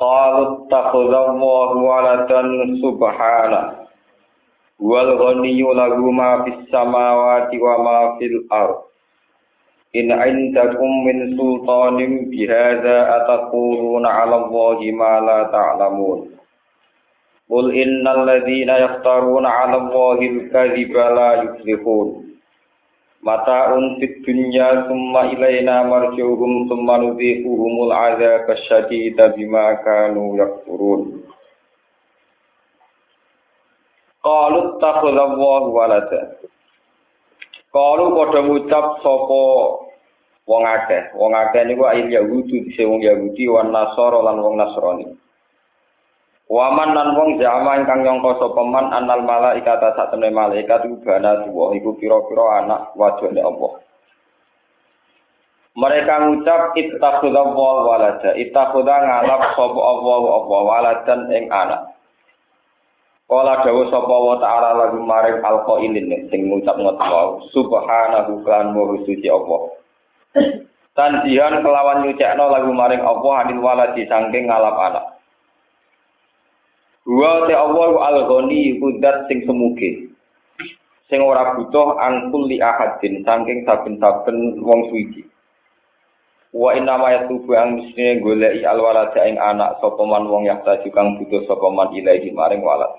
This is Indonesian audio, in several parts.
Qalu takhudallahu waladan subhana. Wal ghaniyyu lahu ma fis samawati wa ma fil ard. In indakum min sultanin bihadza ataquluna 'ala Allahi ma la ta'lamun. Qul innal ladzina yaftaruna 'ala Allahi al-kadhiba la yuflihun. Mata'un fid dunya summa ilaina marji'uhum summa nudhiquhumul 'adzaba asyadida bima kanu yakfurun. Qalu takhadallahu walada. Qalu padha ngucap sapa wong akeh. Wong akeh niku ayil Yahudi dise wong Yahudi wan Nasara lan wong Nasrani. Waman lan wong jama ingkang nyangka sapa man anal malaikat sak temne malaikat iku bana tuwa iku pira-pira anak wajane Allah. Mereka ngucap ittakhudha wa walada, ittakhudha ngalap sapa Allah Allah waladan ing anak. Kala dawuh sapa wa ta'ala lagu maring alqailin sing ngucap ngoten subhanahu kan wa suci Allah. Tanjihan kelawan nyucekno lagu maring Allah anil waladi saking ngalap anak. Wa te Allah al-ghani iku zat sing semuge. Sing ora butuh angkul li ahadin saking saben-saben wong suci. Wa inna ma yatubu ang mestine goleki alwalada ing anak sapa man wong yakta kang butuh sapa man ilahi maring walad.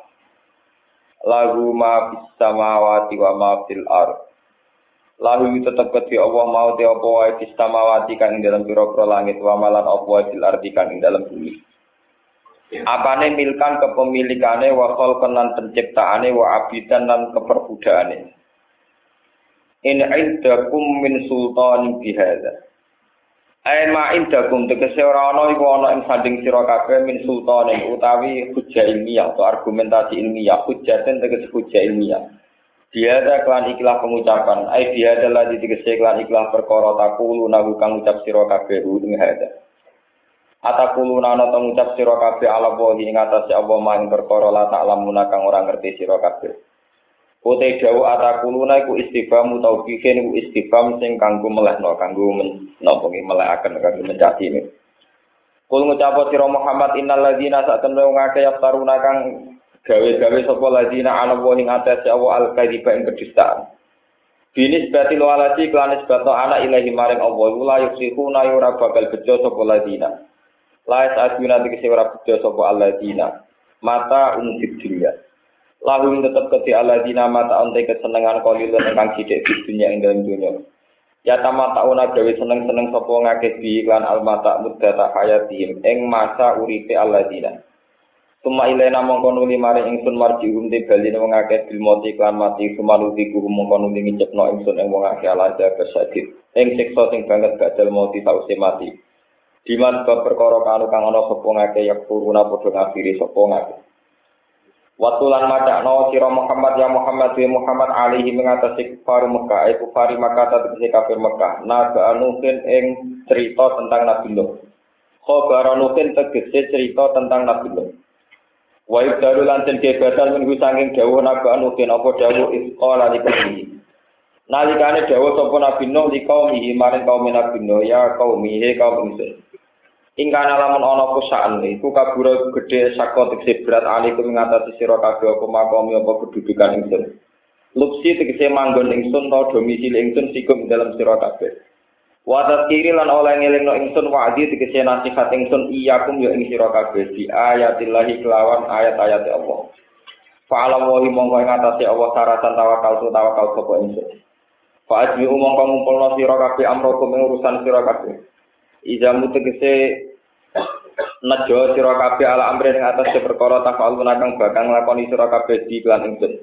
Lagu ma fis samawati wa ma fil ard. Lalu tetep kedhi Allah mau te apa wae fis samawati kang ing dalam pira-pira langit wa malan apa wae fil ardi kang ing dalam bumi. Apane milkan kepemilikane wa khalqan penciptaane wa abidan lan keperbudakane. In indakum min sultanin bihadza. Ain ma indakum tegese ora ana iku ana ing sanding sira kabeh min sultanin utawi hujjah ilmiah atau argumentasi ilmiah, hujjaten tegese hujjah ilmiah. Biada klan ikhlas pengucapan, ai biada lagi tegese klan ikhlas perkara takulu nagu kang ucap sira kabeh ing hadza. Atakuluna ana teng ngucap sira kabeh ala wahi ing atase Allah maing perkara la ta'lamuna kang ora ngerti sira kabeh. Ute dawu atakuluna iku istifham utawa iku istifham sing kanggo melehno kanggo napa nggih melehaken kanggo mencati ini. Kul ngucap sira Muhammad innal ladzina satemene wong yaftaruna kang gawe-gawe sapa ladzina ala wahi ing atase Allah al-kadziba ing kedustaan. Binis bati waladi klanis bato anak ilahi maring Allah la yusihuna yura bakal bejo sapa ladzina. Lais asuna tegese ora bejo sapa alladzina. Mata unfid dunya. Lahum tetep kedhi alladzina mata onte kesenengan kalilun ingkang sithik di dunya ing dalem dunya. Ya tamata una gawe seneng-seneng sapa ngakeh bi iklan al mata muddata hayatihim ing masa uripe alladzina. Suma ilena mongko nuli maring ingsun marjihum te bali wong akeh bil mati iklan mati sumanuti ku mongko nuli ngicepno ingsun ing wong akeh ala sadid. Ing siksa sing banget badal mati sause mati. Diman bab perkara kanu kang ana sapa ngake ya kuruna padha ngafiri sapa ngake. Waktu lan macakno sira Muhammad ya Muhammad ya Muhammad alaihi mengatasi kufar Mekah, eh kufari Mekah tegese kafir Mekah. Naga anuhin ing cerita tentang Nabi Nuh. Khobar anuhin tegese cerita tentang Nabi Nuh. Wa ibdalu lan den kebatan minggu saking dawuh naga anuhin apa dawuh isqala likumi. Nalikane dawuh sapa Nabi Nuh li kaumihi maring kaum Nabi Nuh ya kaumihi kaum ingsun. Ingkana lamun ana kusaan iku kabura gedhe saka tegese berat alikum ngatasi sira kabeh apa makomi apa kedudukan ingsun. Lupsi tegese manggon ingsun ta domisili ingsun sikum dalam sira kabeh. Wa kiri lan oleh ngelingno ingsun wa'di tegese nasihat ingsun iyakum ya ing sira kabeh di ayatillahi kelawan ayat-ayat Allah. Fa'ala wa mongko ing atase Allah saratan tawakal tu tawakal sapa ingsun. Fa'ajmi mongko ngumpulno sira kabeh amrokum ing urusan sira kabeh. Izamu tegese nejo sira kabeh ala amri ing atas perkara tafalun kang bakal nglakoni sira kabeh di lan ingsun.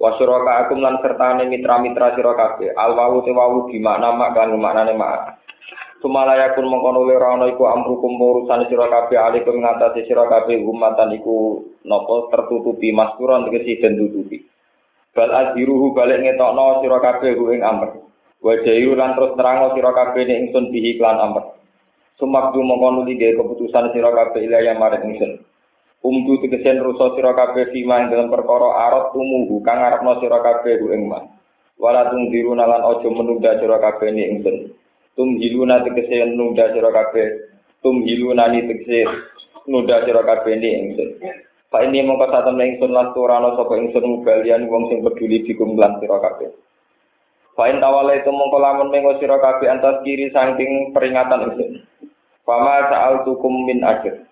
Wa suraka akum lan sertane mitra-mitra sira kabeh. Al wawu te wawu di makna mak kan maknane mak. Sumalaya pun mengkono ora ana iku amrukum urusan sira kabeh alaikum ngatasi sira kabeh umatan iku napa tertutupi masturan tegese den tutupi. Bal aziruhu balik ngetokno sira kabeh ing amr. Wa jairu lan terus terang sira kabeh ning ingsun bihi klan amr. Sumakdu mengkono dige keputusan sira kabeh ilaya marang ingsun. Umdu tegesen rusa sira kabeh fima ing dalam perkara arat tumuhu kang arepno sira kabeh ing mah. Wala tungdiru nalan aja menunda sira kabeh ning ingsun. tum hiluna tegese nunda sira kabeh tum hiluna ni tegese nunda sira kabeh ni ingsun Pak ini mongko satem ingsun lan turana sapa ingsun mubalian wong sing peduli dikum lan sira Pak tawala itu mongko lamun mengo antas kiri saking peringatan ingsun Fama sa'al tukum min ajr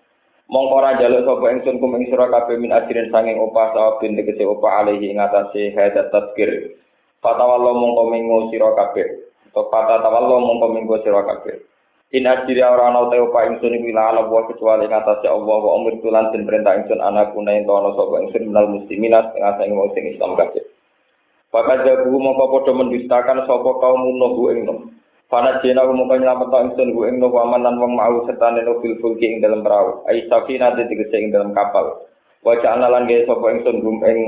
mongko ora njaluk sapa ingsun kum ing sira kabeh min ajrin saking opah sawabin tegese opah alaihi ing atase hadat tazkir Fatawallah mongko mengo sira kabeh Topata tawallo mongko minggu sira kabeh. In ajiri ora ana te upa ingsun iku ila ala wa kecuali ngatasé Allah wa umur tulan den perintah ingsun anak kuna ing tono sapa ingsun minal muslimin sing wong sing Islam kabeh. Maka jabu mongko padha mendustakan sapa kaum nuhu ing nom. Pana jena mongko nyelamet ingsun ku ing aman lan wong mau serta neno fil fulki ing dalam perahu. Ai safina tegese ing dalam kapal. Wa ja'alna lan gawe sapa ingsun gum ing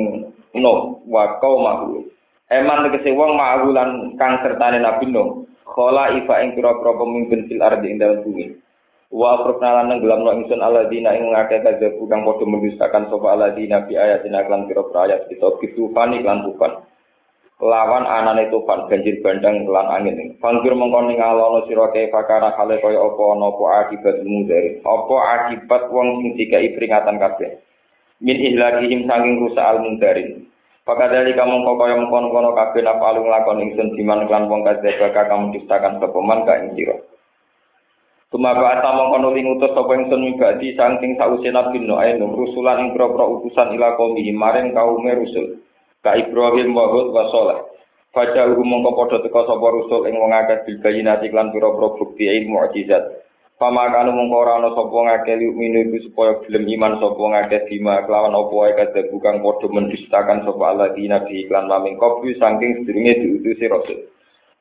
nom wa qaumahu. Eman tegese wong ma'ahulan kang sertane Nabi Nuh. Khala ifa ing pira-pira pemimpin fil ardi ing dalem bumi. Wa afrokna lan nenggelamno ingsun aladina ing ngake kadhebu kang padha mendustakan sapa aladina bi ayatina lan pira-pira ayat kita bitufani lan tufan. Lawan anane tufan banjir bandang lan angin. Fangkir mengkon ning sira kae pakara kale kaya apa ana apa akibat mudari. Apa akibat wong sing dikai peringatan kabeh. Min ihlakihim saking rusak al mundarin. Pakadali kamu kok kaya mengkono-kono kabeh napa alung lakon ingsun diman klan wong kadzeba kamu ciptakan sapa man ka ing sira. Tumaba asa mongko nuli ngutus sapa ingsun mibadi saking sause nabi no ayo rusulan ing pro-pro utusan ila kaum maring kaum rusul. Ka Ibrahim wa Hud wa Saleh. Fajar mongko padha teka sapa rusul ing wong akeh bil bayinati lan pira-pira bukti ilmu mukjizat. Pamakanu mongko ora ana sapa ngake minu iku supaya gelem iman sapa ngake bima kelawan apa wae kadhe bukan padha mendustakan sapa alladzina bi iklan maming kopi saking sedurunge diutusi rasul.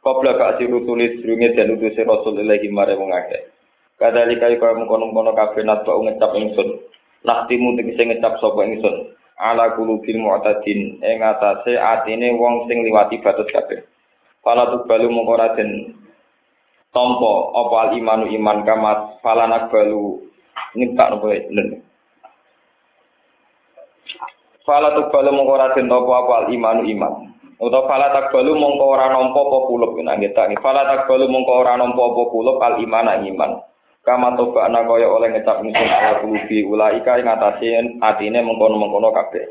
Qabla ka sirutuli sedurunge den utusi rasul ilahi mare wong akeh. Kadalika kaya mengkono-kono kabeh natba ngecap ingsun. Naktimu tegese ngecap sapa ingsun. Ala kulubil mu'tadin ing atase atine wong sing liwati batas kabeh. Fala tubalu mongko raden tompo apa al imanu iman kamat falanak balu tak nopo len Fala tu balu mongko ora den apa apa al imanu iman. Utawa fala tak balu ora nampa apa kulup nggih tak fala tak balu ora nampa apa kulup al iman iman kama toba anak kaya oleh ngecap ingsun ala kulubi ulaika ing atase atine mengkono-mengkono kabeh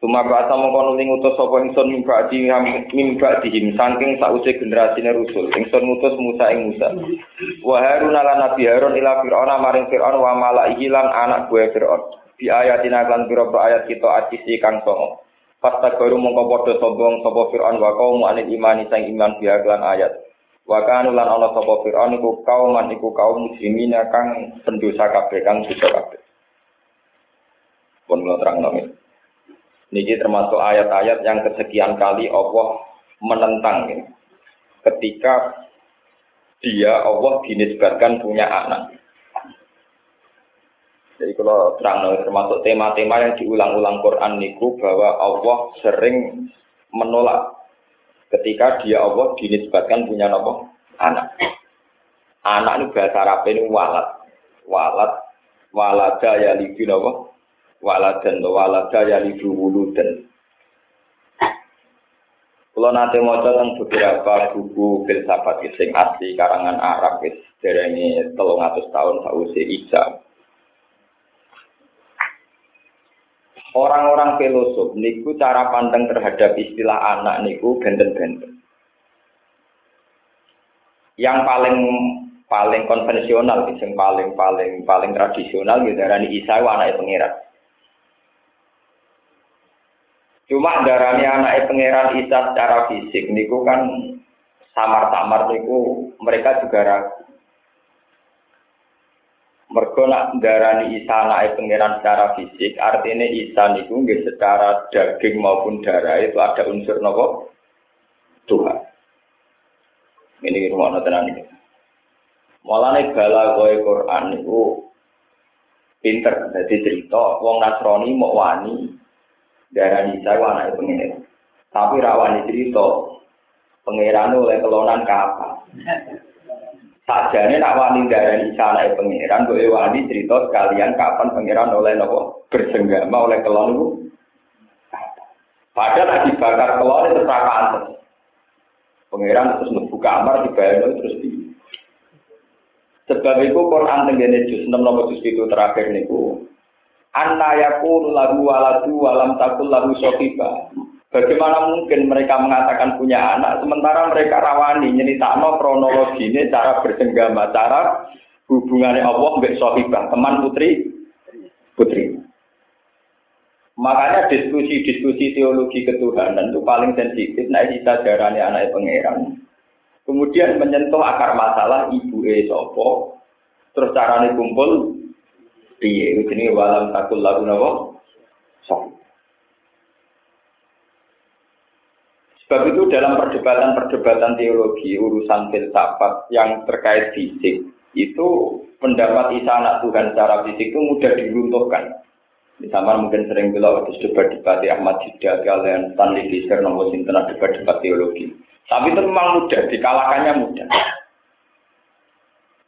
Tuma bahasa mengkono ning utus sapa ingsun mimba di mimba dihim saking sause generasine rusul. Ingsun ngutus Musa ing Musa. Wa Harun ala Nabi Harun ila Fir'aun maring Fir'aun wa malaihi lan anak buah Fir'aun. Di ayatina kan pira ayat kita atisi kang songo. Pasta baru mongko padha sombong sapa Fir'aun wa kaum anil imani sang iman biha lan ayat. Wa kanu ana sapa Fir'aun iku kaum man iku kaum muslimin kang pendosa kabeh kang dosa kabeh. Pun terang nami. Ini termasuk ayat-ayat yang kesekian kali Allah menentang ini. Ketika dia Allah dinisbatkan punya anak. Jadi kalau terang termasuk tema-tema yang diulang-ulang Quran niku bahwa Allah sering menolak ketika dia Allah dinisbatkan punya nopo anak. Anak ini bahasa Arab ini walat. Walat walada ya libi nopo waladan walada ya lidu wuludan. Kalau nanti mau tentang beberapa buku filsafat sing asli karangan Arab dari ini telung atus tahun sausi Isa. Orang-orang filosof niku cara pandang terhadap istilah anak niku benten-benten. Yang paling paling konvensional, yang paling paling paling tradisional gitu darani Isa anak pengirat. Cuma darani anak pangeran Isa secara fisik niku kan samar-samar niku mereka juga ragu. Mergo nak darani Isa anak pangeran secara fisik, artinya Isa niku nggih secara daging maupun darah itu ada unsur nopo Tuhan. Ini rumah tenan ini. Mulane balagoe Quran niku pinter dadi cerita wong Nasrani mau wani darani Isa anake pengen. Tapi ra wani cerita pangeran oleh kelonan kapan. Sajane nak wani darani Isa anake pangeran kok wani cerita sekalian kapan pangeran oleh nopo bersenggama oleh kelon itu. Padahal lagi bakar kelon itu terus Pangeran terus membuka kamar dibayar terus di Sebab itu Quran tenggene juz 6 nomor juz itu terakhir niku. Anna yakun lagu waladu walam takul lagu sofiba. Bagaimana mungkin mereka mengatakan punya anak sementara mereka rawani nyeritakno kronologi ini cara bersenggama, cara hubungannya Allah mbek sohibah, teman putri putri. Makanya diskusi-diskusi teologi ketuhanan itu paling sensitif. Nah, kita darahnya anak pangeran. Kemudian menyentuh akar masalah ibu e sopo, terus carane kumpul piye ini walam takul lagu nawa Sebab itu dalam perdebatan-perdebatan teologi, urusan filsafat yang terkait fisik, itu pendapat Isa anak Tuhan secara fisik itu mudah diruntuhkan. Misalnya mungkin sering bilang waktu debat-debat Ahmad Jidat, kalian Stanley Fisher, nomor sinten debat-debat teologi. Tapi itu memang mudah, dikalahkannya mudah.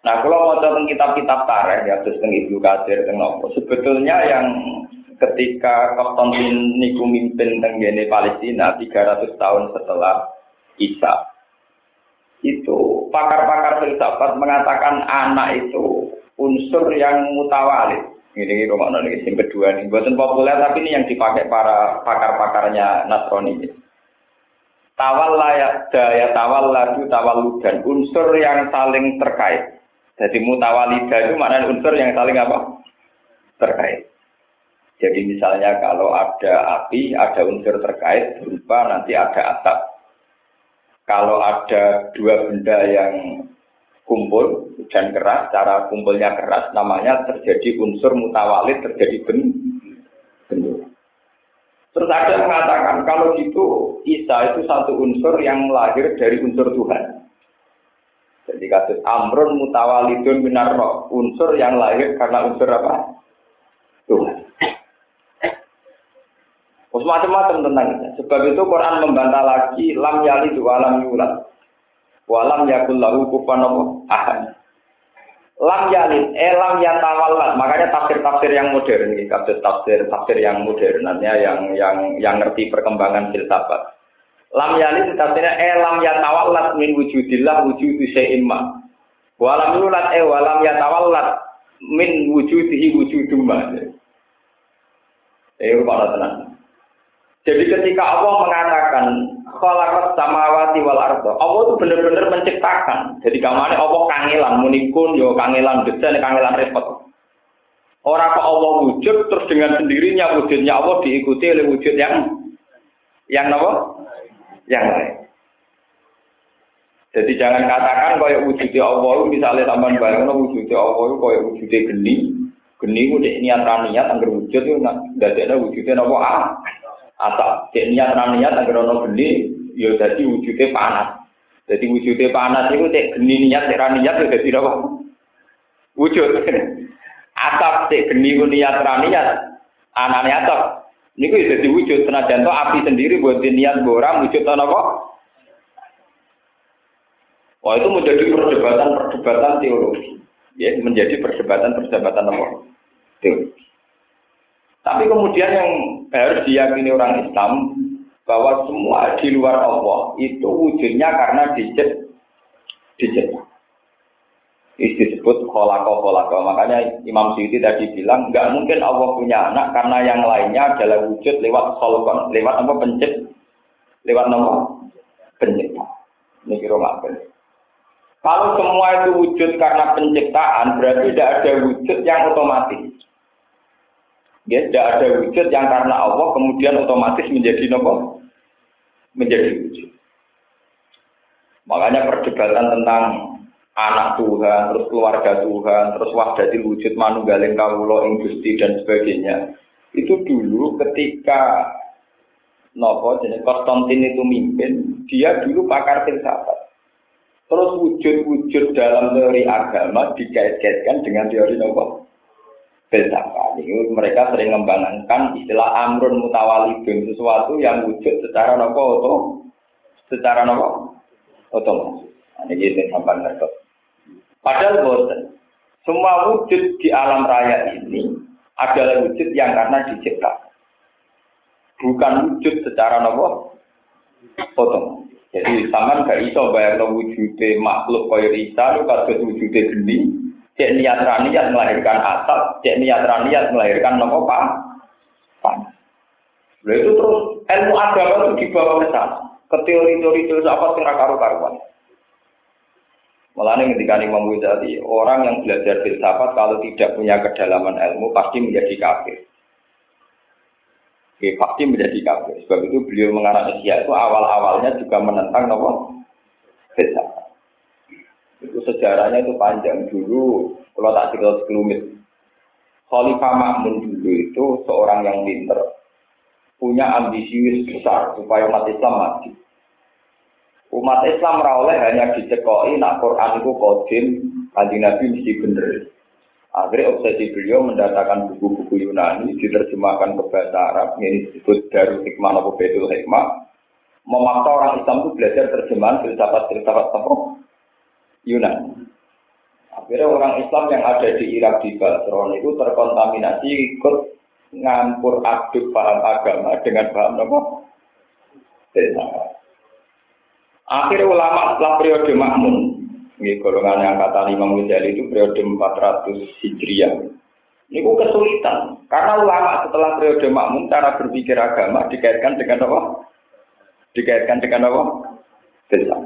Nah, kalau mau kitab-kitab tareh, ya terus tentang Ibnu Katsir, sebetulnya yang ketika Konstantin mimpin tenggene Palestina 300 tahun setelah Isa, itu pakar-pakar filsafat mengatakan anak itu unsur yang mutawalid. Ini ini rumah ini yang kedua nih, buatan populer tapi ini yang dipakai para pakar-pakarnya Nasrani tawal layak daya tawal laju tawal dan unsur yang saling terkait. Jadi mutawalida itu mana unsur yang saling apa? Terkait. Jadi misalnya kalau ada api, ada unsur terkait berupa nanti ada atap. Kalau ada dua benda yang kumpul dan keras, cara kumpulnya keras, namanya terjadi unsur mutawalid, terjadi bentuk. Terus ada yang mengatakan kalau gitu Isa itu satu unsur yang lahir dari unsur Tuhan. Jadi kasus amrun mutawalidun minar unsur yang lahir karena unsur apa? Tuhan. Terus macam-macam tentang itu. Sebab itu Quran membantah lagi lam yali dua lam yulat. Walam yakul lahu kupan ahad lam yalid, eh lam yatawallat. Makanya tafsir-tafsir yang modern ini, kasus tafsir yang modern, yang yang yang ngerti perkembangan filsafat. Lam yalid tafsirnya eh lam yatawallat min wujudillah wujudu syai'in ma. Walam yulat eh walam yatawallat min wujudihi wujudum ma. Eh, kalau tenang. Jadi ketika Allah mengatakan khalaqas samawati wal arda, Allah itu benar-benar menciptakan. Jadi kamane Allah kangelan munikun yo kangelan desain kangelan repot. Orang kok Allah wujud terus dengan sendirinya wujudnya Allah diikuti oleh wujud yang yang apa? Yang lain. Jadi jangan katakan kaya wujudnya Allah misalnya taman bayangno wujudnya Allah kaya wujudnya geni. Geni ku niat niat anggar wujud itu dadekne wujudnya apa? Ah, atau cek niat ra niat agar ono geni ya dadi wujude panas. Jadi wujude panas itu cek geni niat cek ra niat ya? Wujud. Atap cek geni niat ra niat anane atap. Niku ya dadi wujud senajan to api sendiri buat niat orang wujud ana apa? Wah itu menjadi perdebatan-perdebatan teologi. Ya, menjadi perdebatan-perdebatan apa? Teologi. Tapi kemudian yang harus diyakini orang Islam bahwa semua di luar Allah itu wujudnya karena dijet. Ini disebut kolako kolako. Makanya Imam Syuuti tadi bilang nggak mungkin Allah punya anak karena yang lainnya adalah wujud lewat solkon, lewat apa pencet, lewat nama pencipta. Ini kira Kalau semua itu wujud karena penciptaan, berarti tidak ada wujud yang otomatis. Ya, tidak ada wujud yang karena Allah kemudian otomatis menjadi nopo menjadi wujud. Makanya perdebatan tentang anak Tuhan, terus keluarga Tuhan, terus wahdati wujud manunggaling kawula ing Gusti dan sebagainya. Itu dulu ketika nopo jenis Konstantin itu mimpin, dia dulu pakar filsafat. Terus wujud-wujud dalam teori agama dikait-kaitkan dengan teori apa? Ini mereka sering mengembangkan istilah amrun mutawalidun sesuatu yang wujud secara apa? Oto, secara apa? Otomatis. Nah, ini sampai ngerti. Padahal bosan. Semua wujud di alam raya ini adalah wujud yang karena diciptakan bukan wujud secara nopo potong. Jadi sama gak iso bayar no wujude makhluk kaya Isa lu kados wujude geni. Cek niat niat melahirkan asap, cek niat niat melahirkan nopo pak. Lalu itu terus ilmu agama itu dibawa ke sana, ke teori-teori filsafat yang karu-karuan. Malah ketika Imam Ghazali, orang yang belajar filsafat kalau tidak punya kedalaman ilmu pasti menjadi kafir. Oke, pasti menjadi kafir. Sebab itu beliau mengarang Asia itu awal-awalnya juga menentang nopo Beda. Itu sejarahnya itu panjang dulu. Kalau tak cerita sekelumit. Khalifah Makmun dulu itu seorang yang pinter. Punya ambisius besar supaya umat Islam mati. Umat Islam rawleh hanya dicekoi nak Quran itu kodim, kanji Nabi mesti bener. Akhirnya obsesi beliau mendatangkan buku-buku Yunani, diterjemahkan ke bahasa Arab, ini disebut Darul Hikmah atau Betul Hikmah. Memaksa orang Islam itu belajar terjemahan filsafat-filsafat apa? Yunani. Akhirnya orang Islam yang ada di Irak di Basron itu terkontaminasi ikut ngampur aduk paham agama dengan paham apa? Akhirnya ulama setelah periode Makmun ini golongan yang kata Imam Ghazali itu periode 400 Hijriah. Ini kesulitan. Karena ulama setelah periode makmum cara berpikir agama dikaitkan dengan apa? Dikaitkan dengan apa? Filsafat.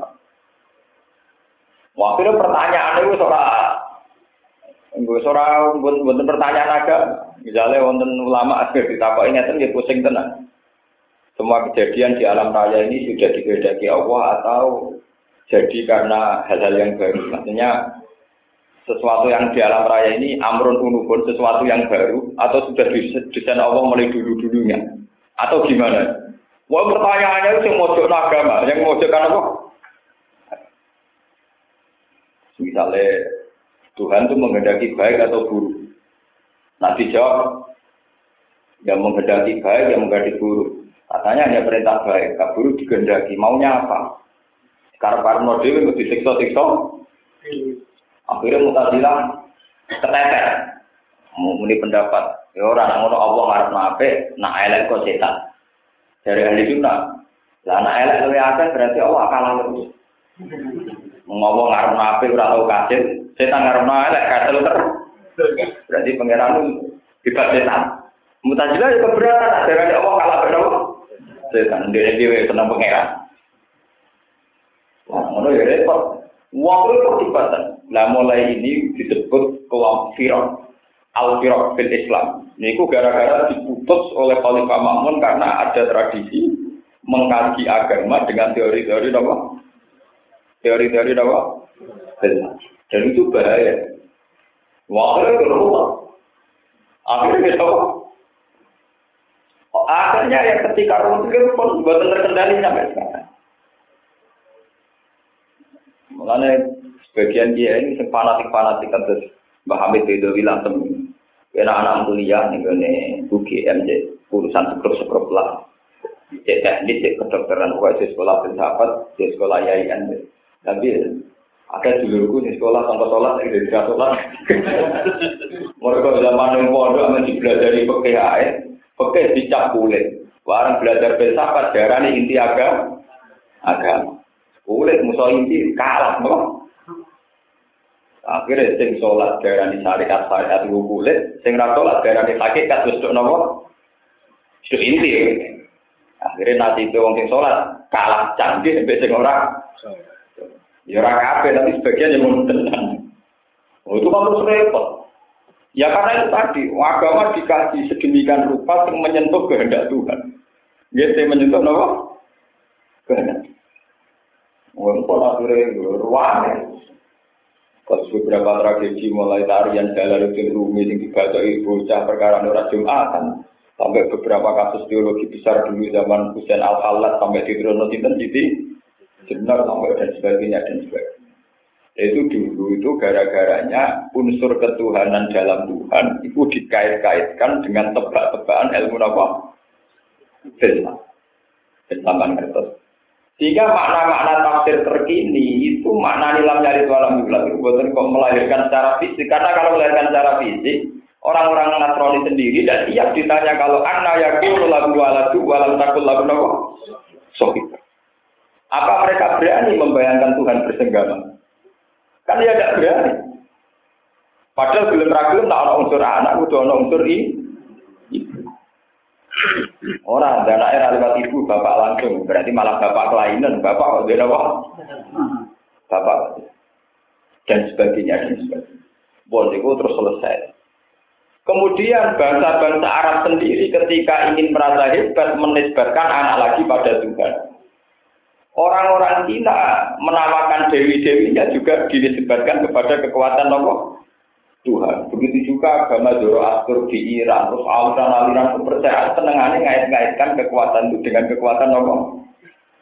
Waktu itu pertanyaan itu seorang Gue seorang buat pertanyaan agama. Misalnya wonten ulama akhir ditapak ingatan dia pusing tenang. Semua kejadian di alam raya ini sudah dikehendaki Allah atau jadi karena hal-hal yang baru. Maksudnya sesuatu yang di alam raya ini amrun unubun sesuatu yang baru atau sudah desain Allah mulai dulu-dulunya atau gimana? Wah pertanyaannya itu yang mojok agama, yang mojokkan apa? Misalnya Tuhan itu menghendaki baik atau buruk. Nah dijawab, yang menghendaki baik, yang menghendaki buruk. Katanya hanya perintah baik, buruk digendaki. Maunya apa? Karena Parno Dewi mesti disiksa-siksa. Akhirnya mutazilah keteter. Muni pendapat. Ya orang ngono Allah ngarep nape, nak elek kok setan. Dari ahli sunnah. Lah nak elek akeh berarti Allah kalah terus. Ngomong ngarep nape ora tau kasil, setan ngarep elek kasil terus. Berarti pangeran kita setan. Mutazilah itu keberatan, dari Allah kalah berapa? Setan, dia dia senang pangeran. Wah, ngono ya repot. Nah, mulai ini disebut kelompok firok. Al-Firok fil Islam. Ini gara-gara diputus oleh Khalifah Makmun karena ada tradisi mengkaji agama dengan teori-teori apa? Teori-teori apa? Dan itu bahaya. Wah, itu rumah. Akhirnya kita apa? Akhirnya ya ketika rumah itu pun buatan terkendali sampai sekarang. Mengenai sebagian dia ini yang fanatik-fanatik terus Mbah Hamid itu bilang temen. Karena anak kuliah nih gini UGM jadi urusan sekrup-sekrup lah. Cek teknik, cek kedokteran, pokoknya sekolah filsafat, sekolah yayan. Tapi ada duluku di sekolah tanpa sholat, di tidak sholat. Mereka zaman yang pondok masih belajar di PKI, PKI dicap kulit. Warang belajar filsafat, darah ini inti agama. Agama. Kulit musuh inti kalah, no? Akhirnya sing sholat darani syariat syariat itu kulit, sing ra sholat darani hakikat wis tok nopo? Itu inti. Akhirnya nanti itu wong sing sholat kalah canggih sampai sing ora. Ya ora kabeh tapi sebagian yang mun Oh, itu kan terus repot. Ya karena itu tadi, agama dikaji sedemikian rupa yang menyentuh kehendak Tuhan. Dia menyentuh nopo? Kehendak. Wong pola sore ruane. Pas beberapa tragedi mulai tarian jalan itu rumi yang dibaca ibu bocah perkara ora Jumatan sampai beberapa kasus teologi besar dulu zaman Husain Al Khalat sampai di Trono Sinten Jenar sampai dan sebagainya dan sebagainya. Itu dulu itu gara-garanya unsur ketuhanan dalam Tuhan itu dikait-kaitkan dengan tebak-tebakan ilmu apa? Islam. Islam kertas. Sehingga makna-makna tafsir terkini itu makna nilam nyari walam yulam itu bukan kok melahirkan secara fisik. Karena kalau melahirkan secara fisik, orang-orang Nasrani sendiri dan siap ditanya kalau anna yakul lagu waladu walam takul lagu nawa. Apa mereka berani membayangkan Tuhan bersenggama? Kan dia tidak berani. Padahal belum ragu tak ada unsur anak, udah ada unsur ini. Orang dan era lewat ibu bapak langsung berarti malah bapak kelainan bapak kok? Bapak dan sebagainya dan sebagainya. Bon itu terus selesai. Kemudian bangsa-bangsa Arab sendiri ketika ingin merasa hebat menisbatkan anak lagi pada Tuhan. Orang-orang Cina menamakan dewi-dewinya juga dinisbatkan kepada kekuatan Allah Tuhan. Begitu juga agama Zoroaster di Iran, terus aliran-aliran kepercayaan senengannya ngait-ngaitkan kekuatan itu dengan kekuatan Allah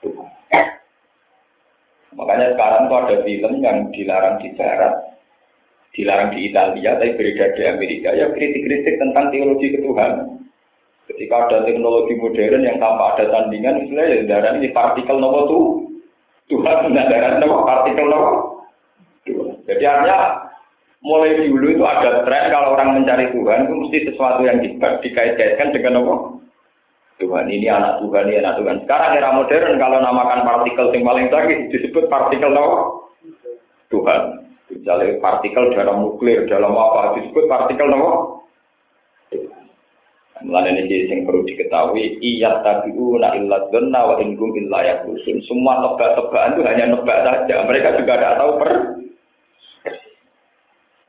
Tuhan. Makanya sekarang tuh ada film yang dilarang di Barat, dilarang di Italia, tapi beredar di Amerika. Ya kritik-kritik tentang teologi ketuhanan. Ketika ada teknologi modern yang tanpa ada tandingan, misalnya ya darah ini partikel nomor tuh, Tuhan darah nomor partikel nomor. Jadi artinya mulai dulu itu ada tren kalau orang mencari Tuhan itu mesti sesuatu yang dikait-kaitkan dengan apa? Tuhan ini anak Tuhan ini anak Tuhan. Sekarang era modern kalau namakan partikel yang paling sakit disebut partikel apa? Tuhan. Misalnya partikel dalam nuklir, dalam apa disebut partikel apa? Mulai ini yang perlu diketahui, iya tabiu na illa dhanna wa ingkum illa yakusun. Semua tebak-tebakan itu hanya nebak saja. Mereka juga tidak tahu per.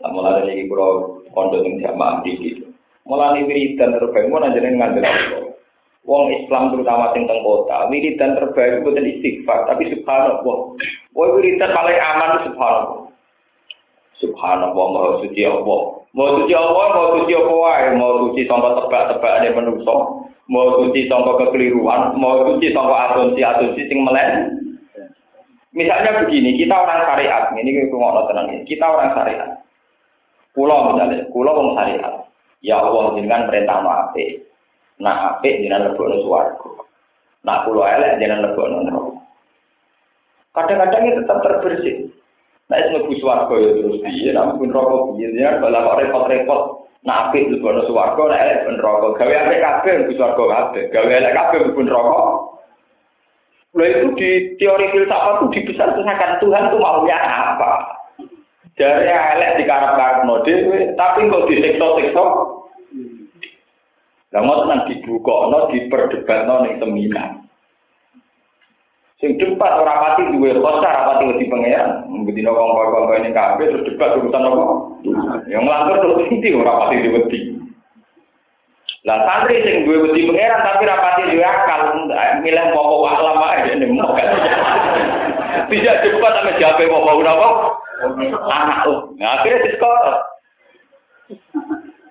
Nah, mulai ini kalau pondok yang jamaah di Mulai wiridan terbaik, mau nanya dengan Wong Islam terutama teng kota, wiridan terbaik bukan istighfar, tapi subhanallah. Wong wiridan paling aman subhanallah. Subhanallah, maha suci Allah. Mau suci Allah, mau suci apa wae, mau suci sangka tebak-tebakane manusa, mau suci sangka kekeliruan, mau suci sangka asumsi-asumsi sing melen. Misalnya begini, kita orang syariat, ini ngomong tenang ini, kita orang syariat. Pulau misalnya, pulau orang syariat. Ya Allah dengan perintah maafe. Nah, ape jenengan lebokno swarga. Nah, pulau elek jenengan lebokno neraka. Kadang-kadang itu tetap terbersih. Nah, itu ngebu suarga ya terus dia, namun rokok dia, ya, kalau repot-repot, nah apik itu bono suarga, nah elek pun rokok. Gawe apik kabeh ngebu suarga kabeh, gawe elek kabeh pun rokok. Lalu itu di teori filsafat itu dibesar-besarkan Tuhan itu maunya apa? Dari elek di karap-karap dhewe, tapi kok disiksa-siksa. Lah ngoten nang dibuka, diperdebatno ning seminar. Sing debat ora pati duwe kosa ora pati wedi pangeran. Mbedina kongko-kongko ini kabeh terus debat urusan apa? Yang ngelantur terus inti ora pati wedi. Lah santri sing duwe wedi pangeran tapi ora pati duwe akal, milih pokok aklam ae ini mau. Tidak debat sama jape pokok ora apa? Anak oh. Nah, akhirnya diskor.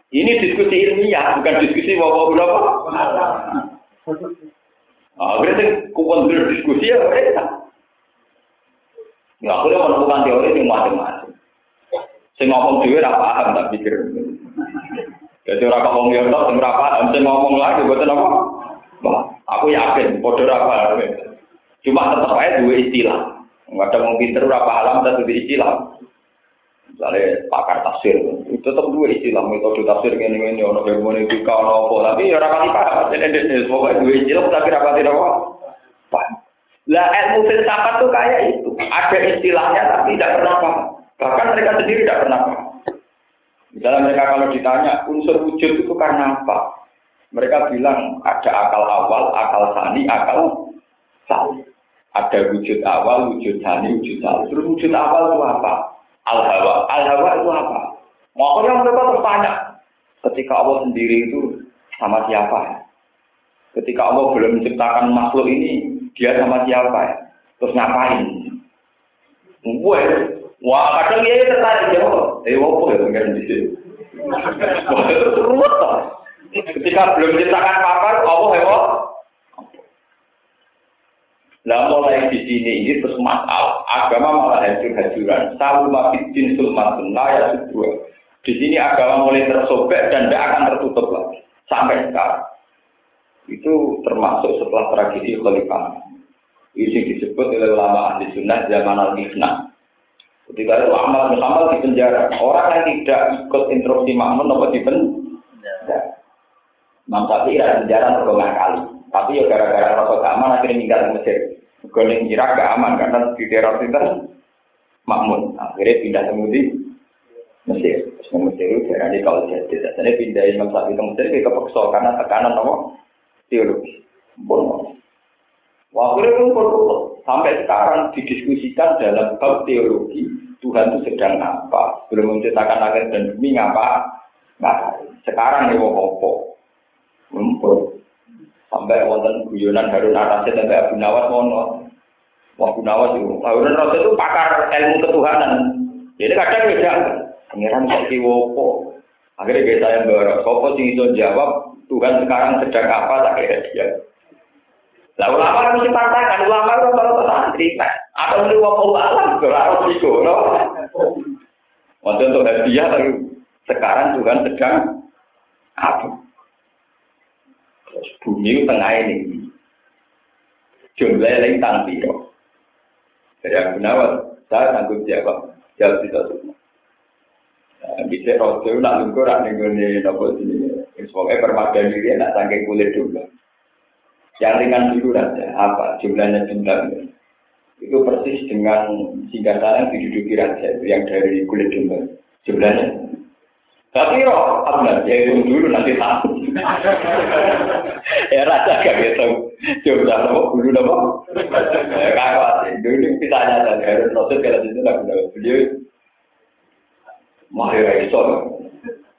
Ini diskusi ilmiah, bukan diskusi pokok apa? Nah, berarti kupon berdiskusi ya mereka. Nggak boleh menemukan teori yang macam-macam. Saya ngomong juga tidak paham, tak pikir. Jadi orang ngomong ya tak tidak paham. Saya ngomong lagi, buat apa? Aku yakin, bodoh apa? Cuma tetap aja dua istilah. Nggak ada mau pinter berapa alam dua istilah. Misalnya pakar tafsir, itu tetap dua istilah metode tafsir ini ini ono hermeneutika ono apa, tapi ya rapati paham. Jadi ini pokoknya dua istilah tapi rapati apa? Lah ilmu filsafat tuh kayak itu, ada istilahnya tapi tidak pernah paham. Bahkan mereka sendiri tidak pernah paham. Misalnya mereka kalau ditanya unsur wujud itu karena apa? Mereka bilang ada akal awal, akal sani, akal sani. Ada wujud awal, wujud sani, wujud sani. Terus wujud awal itu apa? Al-Hawa. Al-Hawa itu apa? Makanya mereka bertanya. Ketika Allah sendiri itu sama siapa ya? Ketika Allah belum menciptakan makhluk ini, dia sama siapa ya? Terus ngapain? Gue, wah kadang dia tertarik jawab. Eh, apa ya pengen di sini? Wah, itu Ketika belum menciptakan apa, Allah hewan. Nah mulai di sini ini terus masalah agama malah hancur-hancuran. Salu mafidin sulmatun ya dua. Di sini agama mulai tersobek dan tidak akan tertutup lagi sampai sekarang. Itu termasuk setelah tragedi Khalifah. Ini disebut oleh ulama ahli sunnah zaman al-Ifnah. Ketika itu Ahmad bin di penjara. Orang yang tidak ikut instruksi makmun apa di penjara. Imam Syafi'i penjara berulang kali. Tapi ya gara-gara rasa keamanan akhirnya tinggal di Mesir. Goning Irak gak aman karena di daerah itu makmun. Akhirnya pindah ke Mesir. Terus ke Mesir itu daerah ini kalau jadi. Jadi pindah Imam Syafi'i ke Mesir ke kepeksa karena tekanan apa? Teologi. Bon. Waktu itu pun sampai sekarang didiskusikan dalam bab teologi Tuhan itu sedang apa? Belum menciptakan langit dan bumi ngapa? Nah, sekarang mau apa? Mumpul. Sampai wonten guyonan Harun Arasid sampai Abu Nawas mono. Abu Nawas itu, Harun Arasid itu pakar ilmu ketuhanan. Jadi kadang beda. Pengiran kok kiwopo. Akhirnya kita yang baru. Sopo sing itu jawab Tuhan sekarang sedang apa? Tak kira dia. Lah ulama kan mesti pantangan, ulama itu kalau santri, atau ini wong alam, kalau harus digoro. Waktu untuk hadiah, tapi sekarang Tuhan sedang apa? bumi tengah ini. Jumlah yang piro. Aku nawat, saya tanggung jawab, jawab tidak semua. Bisa rodo nak lungkur nak nenggone nopo sini. Semoga permadani diri nak sangking kulit dulu. Yang ringan dulu aja, apa jumlahnya jumlahnya. Itu persis dengan singgah sana yang diduduki raja yang dari kulit domba. Jumlahnya tapi roh, apa ya itu dulu nanti tahu. Ya rasa gak gitu. Coba nopo dulu nopo. Kakak dulu kita nyata harus proses kalau itu nggak benar. Beliau mahir iso.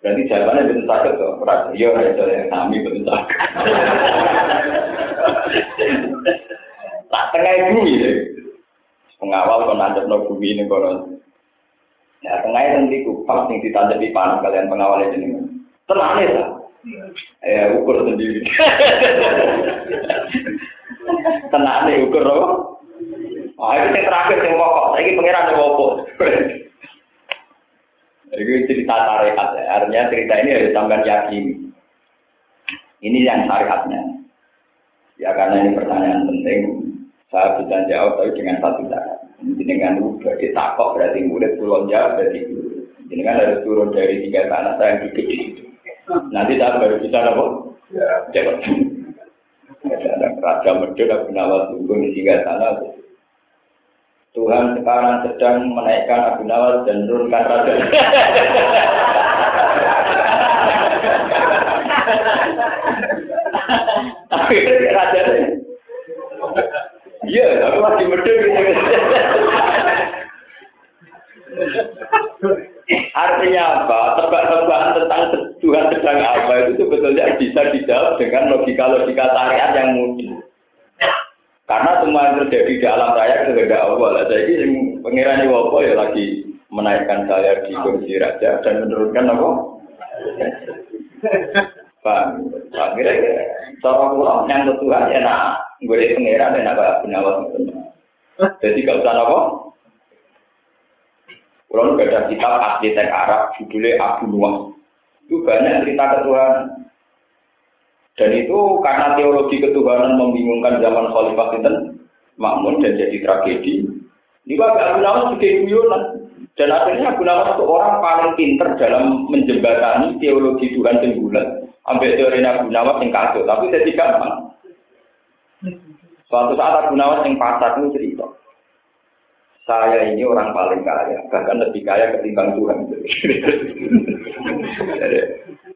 Berarti jawabannya betul sakit tuh. Rasa iya iso yang kami betul sakit. Tak tengah bumi deh. Pengawal kon nanti nopo bumi ini konon. Ya, tengahnya nanti kupas yang ditanda di panah kalian pengawal ini. Tenang ya, ya ukur sendiri. Tenang nih ukur loh. Oh, itu yang terakhir yang pokok. Ini pengiran yang pokok. Ini cerita tarekat ya. Artinya cerita ini harus sampai yakin. Ini yang syariatnya. Ya karena ini pertanyaan penting. Saya bisa jawab tapi dengan satu cara. Jenengan berarti takok berarti murid turun jauh berarti Jenengan harus turun dari tiga tanah saya yang di. Nanti baru bisa apa? Jawab. Ada Raja Medun Abu Nawas tunggu di tiga tanah. Tuhan sekarang sedang menaikkan Abu Nawas dan turunkan Raja. Tapi Raja Iya, aku masih medun Artinya apa? Tebak-tebakan tentang Tuhan sedang apa itu sebetulnya bisa dijawab dengan logika-logika syariat yang mudah. Karena semua yang terjadi di alam raya kehendak Allah. Lah jadi pangeran Iwopo ya lagi menaikkan saya di kursi raja dan menurunkan apa? Pak, akhirnya cara pulang yang Tuhan ya nak gue pangeran dan apa penawar Jadi gak usah apa? Kalau ada kitab asli teks Arab judulnya Abu Nuwas. Itu banyak cerita ketuhanan. Dan itu karena teologi ketuhanan membingungkan zaman Khalifah Sinten Makmun dan jadi tragedi. Ini Abu Nawas sebagai guyonan. Dan akhirnya Abu Nawas itu orang paling pinter dalam menjembatani teologi Tuhan yang bulat. Ambil teori Abu Nawas yang kacau, tapi saya tidak. Suatu saat Abu Nawas yang pasar itu cerita saya ini orang paling kaya, bahkan lebih kaya ketimbang Tuhan.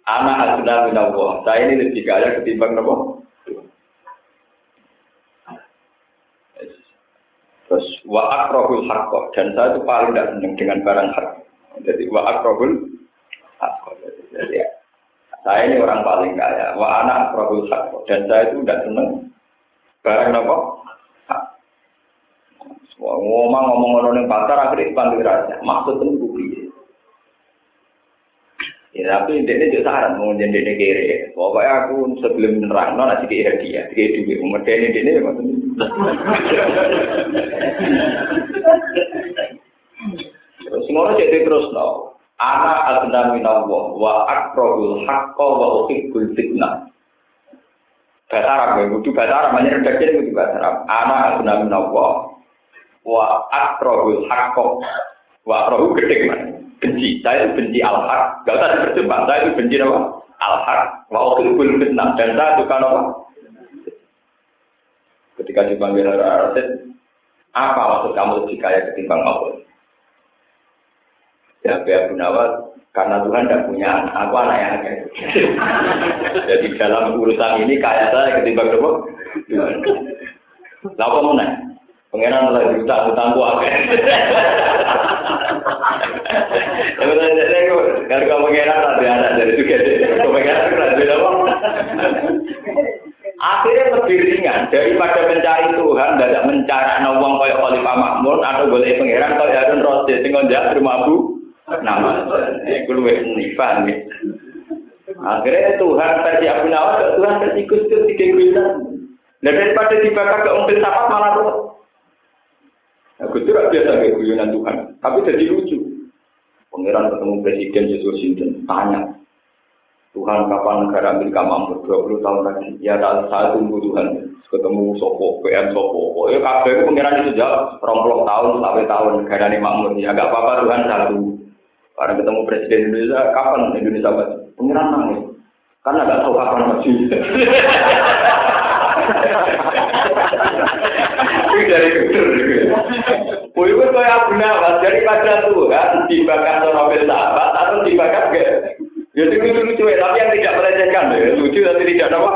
anak asna minallah, saya ini lebih kaya ketimbang apa? Terus wa haqqo dan saya itu paling tidak senang dengan barang hak. Jadi wa akrahul haqqo. Jadi saya ini orang paling kaya. Wa anak haqqo dan saya itu tidak senang barang apa? Ngomong ngomong ngono ning pasar akhirnya dipanggil raja. Maksud itu piye? Ya tapi ini juga saran mau jadi kiri. Pokoknya aku sebelum nerang nona sih dia juga umur dia ini dia maksudnya. Terus ngono terus no. Ana adna minallah wa akrobul haqqa wa uhibbul fitnah. Bahasa Arab ya, kudu bahasa Arab, hanya redaksi ini kudu bahasa Arab. Ana minallah wa akrobul haqqa wa akrobu gede man. Benci, saya itu benci al-haq. Gak usah dipercepat, saya itu benci apa? Al-haq. Wa uhibbul fitnah. Dan saya suka apa? Ketika dipanggil Rasid, apa maksud kamu lebih kaya ketimbang Allah? Ya, Abu Nawal, karena Tuhan tidak punya anak, aku anak yang kaya. Jadi dalam urusan ini kaya saya ketimbang apa? Lalu kamu nanya, pengenan lagi utang utangku apa? Kalau kamu pengenan tadi anak dari itu gitu, kamu pengenan tadi apa? Akhirnya lebih ringan daripada mencari Tuhan, tidak mencari nawang kaya Khalifah Makmur atau boleh pengiran kaya Harun Rasid, tinggal jahat rumah bu nama. Iku luwih nifan ya. Akhirnya Tuhan versi Abu Nawas, Tuhan versi Gus Dur tiga guyonan. Dan daripada dibakar ke umpil sapat malah tuh. Gus Dur biasa kayak Tuhan, tapi jadi lucu. Pangeran ketemu Presiden Yesus Sinten, tanya, Tuhan kapan negara Amerika mampu 20 tahun lagi? Ya saya tunggu Tuhan. Ketemu Sopo, PM Sopo. Ya kabeh pangeran itu jawab, rompok tahun sampai tahun negara ini makmur. Ya gak apa-apa Tuhan satu. Karena ketemu Presiden Indonesia, kapan Indonesia maju? Pengiran nangis. Karena nggak tahu kapan maju. Itu dari kudur. Boy itu kayak Abu Nawas, jadi pada Tuhan dibakar Sonobil sahabat atau dibakar gak? Jadi lucu-lucu ya, tapi yang tidak melecehkan ya, lucu tapi tidak apa.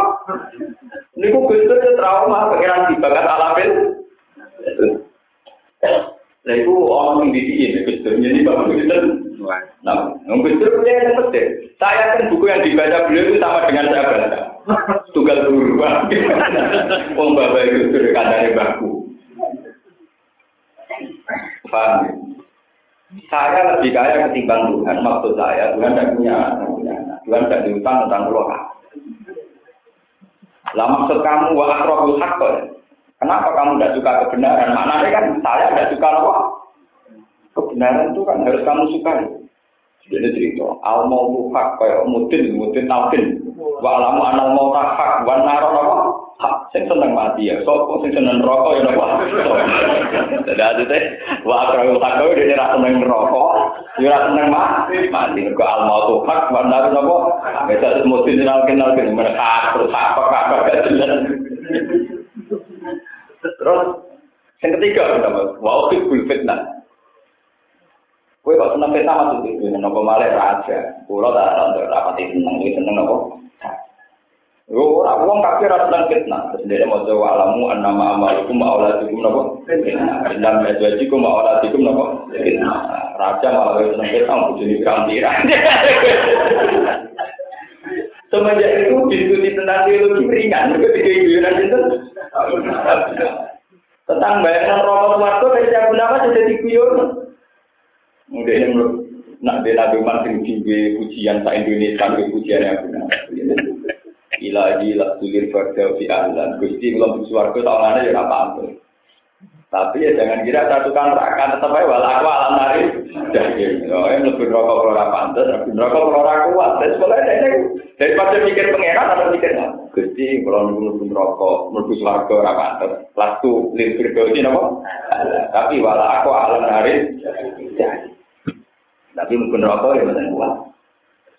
Ini kok Gus Dur trauma, pengiran dibakar alafil. Nah itu orang yang didiin, Gus Dur, jadi bapak Gus. Nah, Gus Dur yang penting. Saya kan buku yang dibaca beliau itu sama dengan saya baca. Tunggal guru, Wong bapak Gus Dur katanya baku. Paham ya? Saya lebih kaya ketimbang Tuhan. Maksud saya, Tuhan tidak punya anak. Tuhan tidak diutang tentang pulau Lah maksud kamu wa akrobul Kenapa kamu tidak suka kebenaran? Maknanya kan saya tidak suka apa? Kebenaran itu kan harus kamu sukai. Jadi cerita, al mau hak kayak mutin, mutin taukin. Wa alamu anal mau hak, wa naro apa? Hak, sing seneng mati ya. Sopo sing seneng rokok ya apa? Jadi ada teh, wa akrabul hak kau dia rasa seneng rokok, dia rasa seneng mati. Mati, ke al mau hak, wa naro apa? Biasa mutin taukin taukin, mereka terus apa apa gak jelas. Terus yang ketiga, wa ukibul fitnah. Kowe kok seneng peta maksud itu, nopo malah raja. Kulo tak ada rapati seneng, seneng nopo. Yo ora wong kafir ora seneng fitnah. Mau alamu annama amalukum wa auladikum nopo. Dan majwajikum wa auladikum nopo. Raja malah seneng fitnah, bojone pirang-pirang. Semenjak itu diskusi tentang teologi ringan, mereka tiga guyonan itu. Tentang bayangan rokok warga dari siapa nama jadi guyonan. Mungkin yang nak dia Nabi Umar sing pujian sa Indonesia pujian yang benar. Ilahi la tulir farda fi ahlan. Gusti belum suarga tawangannya ya apa apa. Tapi ya jangan kira satu kan rakan tetap aja wal aku alam nari. Jadi, oh yang lebih rokok ora pantas, lebih rokok ora kuat. Dan sebenarnya daripada mikir pangeran atau mikir Gusti kalau nunggu rokok, nunggu suarga ora pantas. Lalu lir firdosi nopo. Tapi wal aku alam nari. Tapi mungkin rokok ya benar kuat.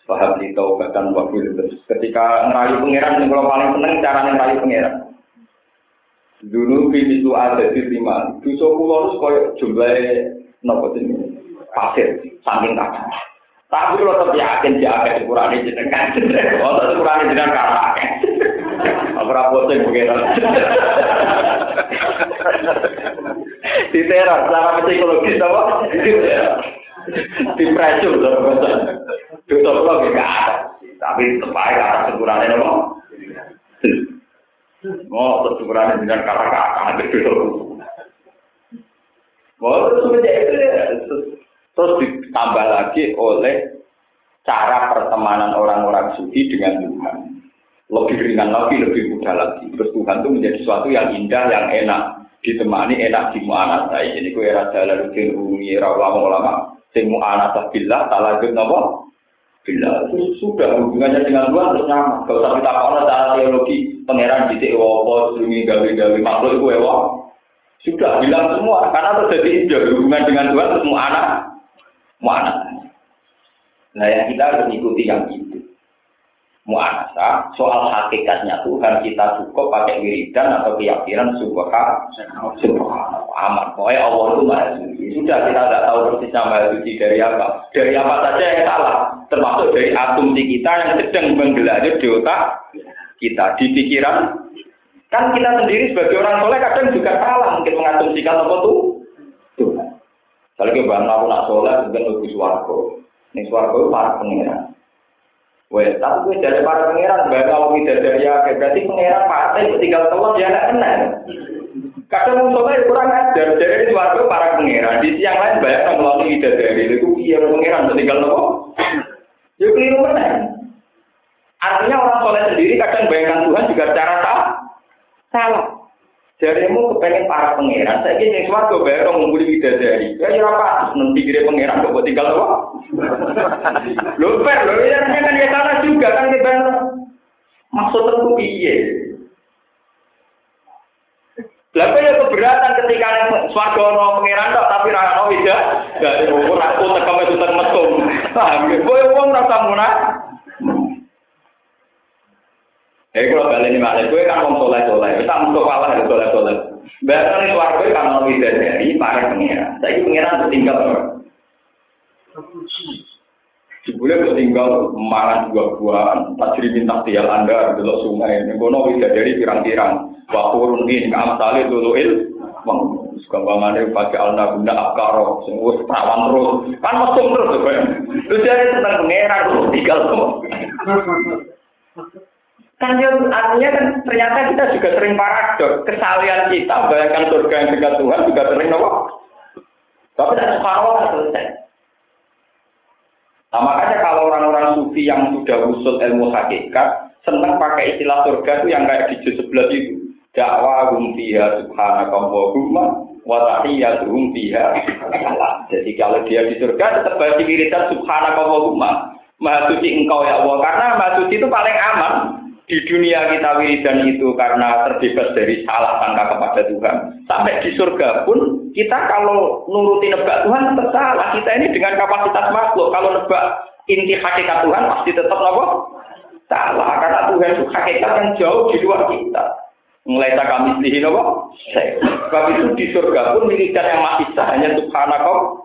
Paham di bahkan waktu itu. Ketika ngerayu pangeran, yang kalau paling seneng cara ngerayu pangeran. Dulu itu ada di lima. Dosa pulau itu koyo jumlah nopo ini pasir, saking kacau. Tapi kalau tetap yakin dia akan dikurangi jenengan. Oh, tetap dikurangi jenengan karena akeh. Aku rapotin pengeran. Diteror secara psikologis apa? Di pressure loh dosa dosa lo gak ada tapi tetap aja kata sempurna nopo mau sempurna dengan kata kata itu mau semenjak itu terus ditambah lagi oleh cara pertemanan orang-orang suci dengan Tuhan lebih ringan lagi, lebih mudah lagi. Terus Tuhan itu menjadi sesuatu yang indah, yang enak. Ditemani enak di mu'anasah. Ini ku era Jalaluddin Rumi, era ulama-ulama. Sing mu'anasah billah, talajud napa? Bila sudah hubungannya dengan Tuhan terus nyaman. Kalau usah kita kalau cara teologi pangeran di Ewopo, Sumi gawe-gawe makhluk itu Ewo. Sudah bilang semua karena terjadi hubungan dengan Tuhan terus mau anak, mau anak. Nah yang kita harus ikuti yang itu. Mu'anasa, soal hakikatnya Tuhan kita cukup pakai wiridan atau keyakinan subhanallah aman. Pokoknya Allah itu maha suci. Sudah kita tidak tahu persisnya maha suci dari apa. Dari apa saja yang salah. Termasuk dari asumsi kita yang sedang menggelar di otak kita. Di pikiran. Kan kita sendiri sebagai orang soleh kadang juga salah. Mungkin mengasumsikan apa tuh. Tuhan. Kalau kita bangun aku nak soleh, mungkin lebih suarga. Ini itu para pengiran. Wes, tapi gue dari para pangeran, gak kalau tidak dari ya, berarti pangeran partai tinggal telur ya nggak kenal. Kadang musuhnya kurang ajar, dari suatu para pangeran, di siang lain banyak yang melalui tidak dari itu iya pangeran tinggal telur. Ya keliru mana? Artinya orang soleh sendiri kadang bayangkan Tuhan juga cara salah. Salah. Jarimu kepengen para pangeran, saya ingin yang suatu bayar orang ngumpuli bidadari. Ya ya apa? Nanti kira pangeran kok tinggal apa? Lo fair, lo ya kan ya salah juga kan kita maksud tentu piye. Lalu ya keberatan ketika swarga ono pangeran tok tapi ra ono tidak. Gak umur aku tekem itu tekem mesum. Paham ya? Kowe wong rasa munah. Eh kalau kalian ini malah gue kan wong soleh soleh, kita untuk kalah dari soleh soleh. Bahkan itu warga kan mau tidak dari para pengiran. Saya pengiran tertinggal. Jebule tertinggal mangan buah-buahan, tajri minta tial anda delok sungai. Ning kono tidak dari pirang-pirang. Wa turun in amsale duluil. Wong gampangannya pakai alna bunda akaro, sing wis terus. Kan mesum terus kowe. Terus dia tentang pengiran terus tinggal semua. Kan ya, artinya kan ternyata kita juga sering paradok. Kesalian kita bayangkan surga yang dekat Tuhan juga sering apa? Tapi tidak subhanallah selesai. Nah makanya kalau orang-orang sufi yang sudah usul ilmu hakikat, senang pakai istilah surga itu yang kayak di juz sebelah itu. Dakwa hum fiha subhanaka wa tahiyyatuhum fiha Jadi kalau dia di surga tetap baca wiridan subhanaka wa Maha suci engkau ya Allah karena maha suci itu paling aman di dunia kita wiridan itu karena terbebas dari salah sangka kepada Tuhan. Sampai di surga pun kita kalau nuruti nebak Tuhan tetap salah. Kita ini dengan kapasitas makhluk. Kalau nebak inti hakikat Tuhan pasti tetap apa? Salah. Karena Tuhan itu hakikat yang jauh di luar kita. Mulai kami selihin apa? Sebab itu di surga pun wiridan yang masih sah hanya subhanahu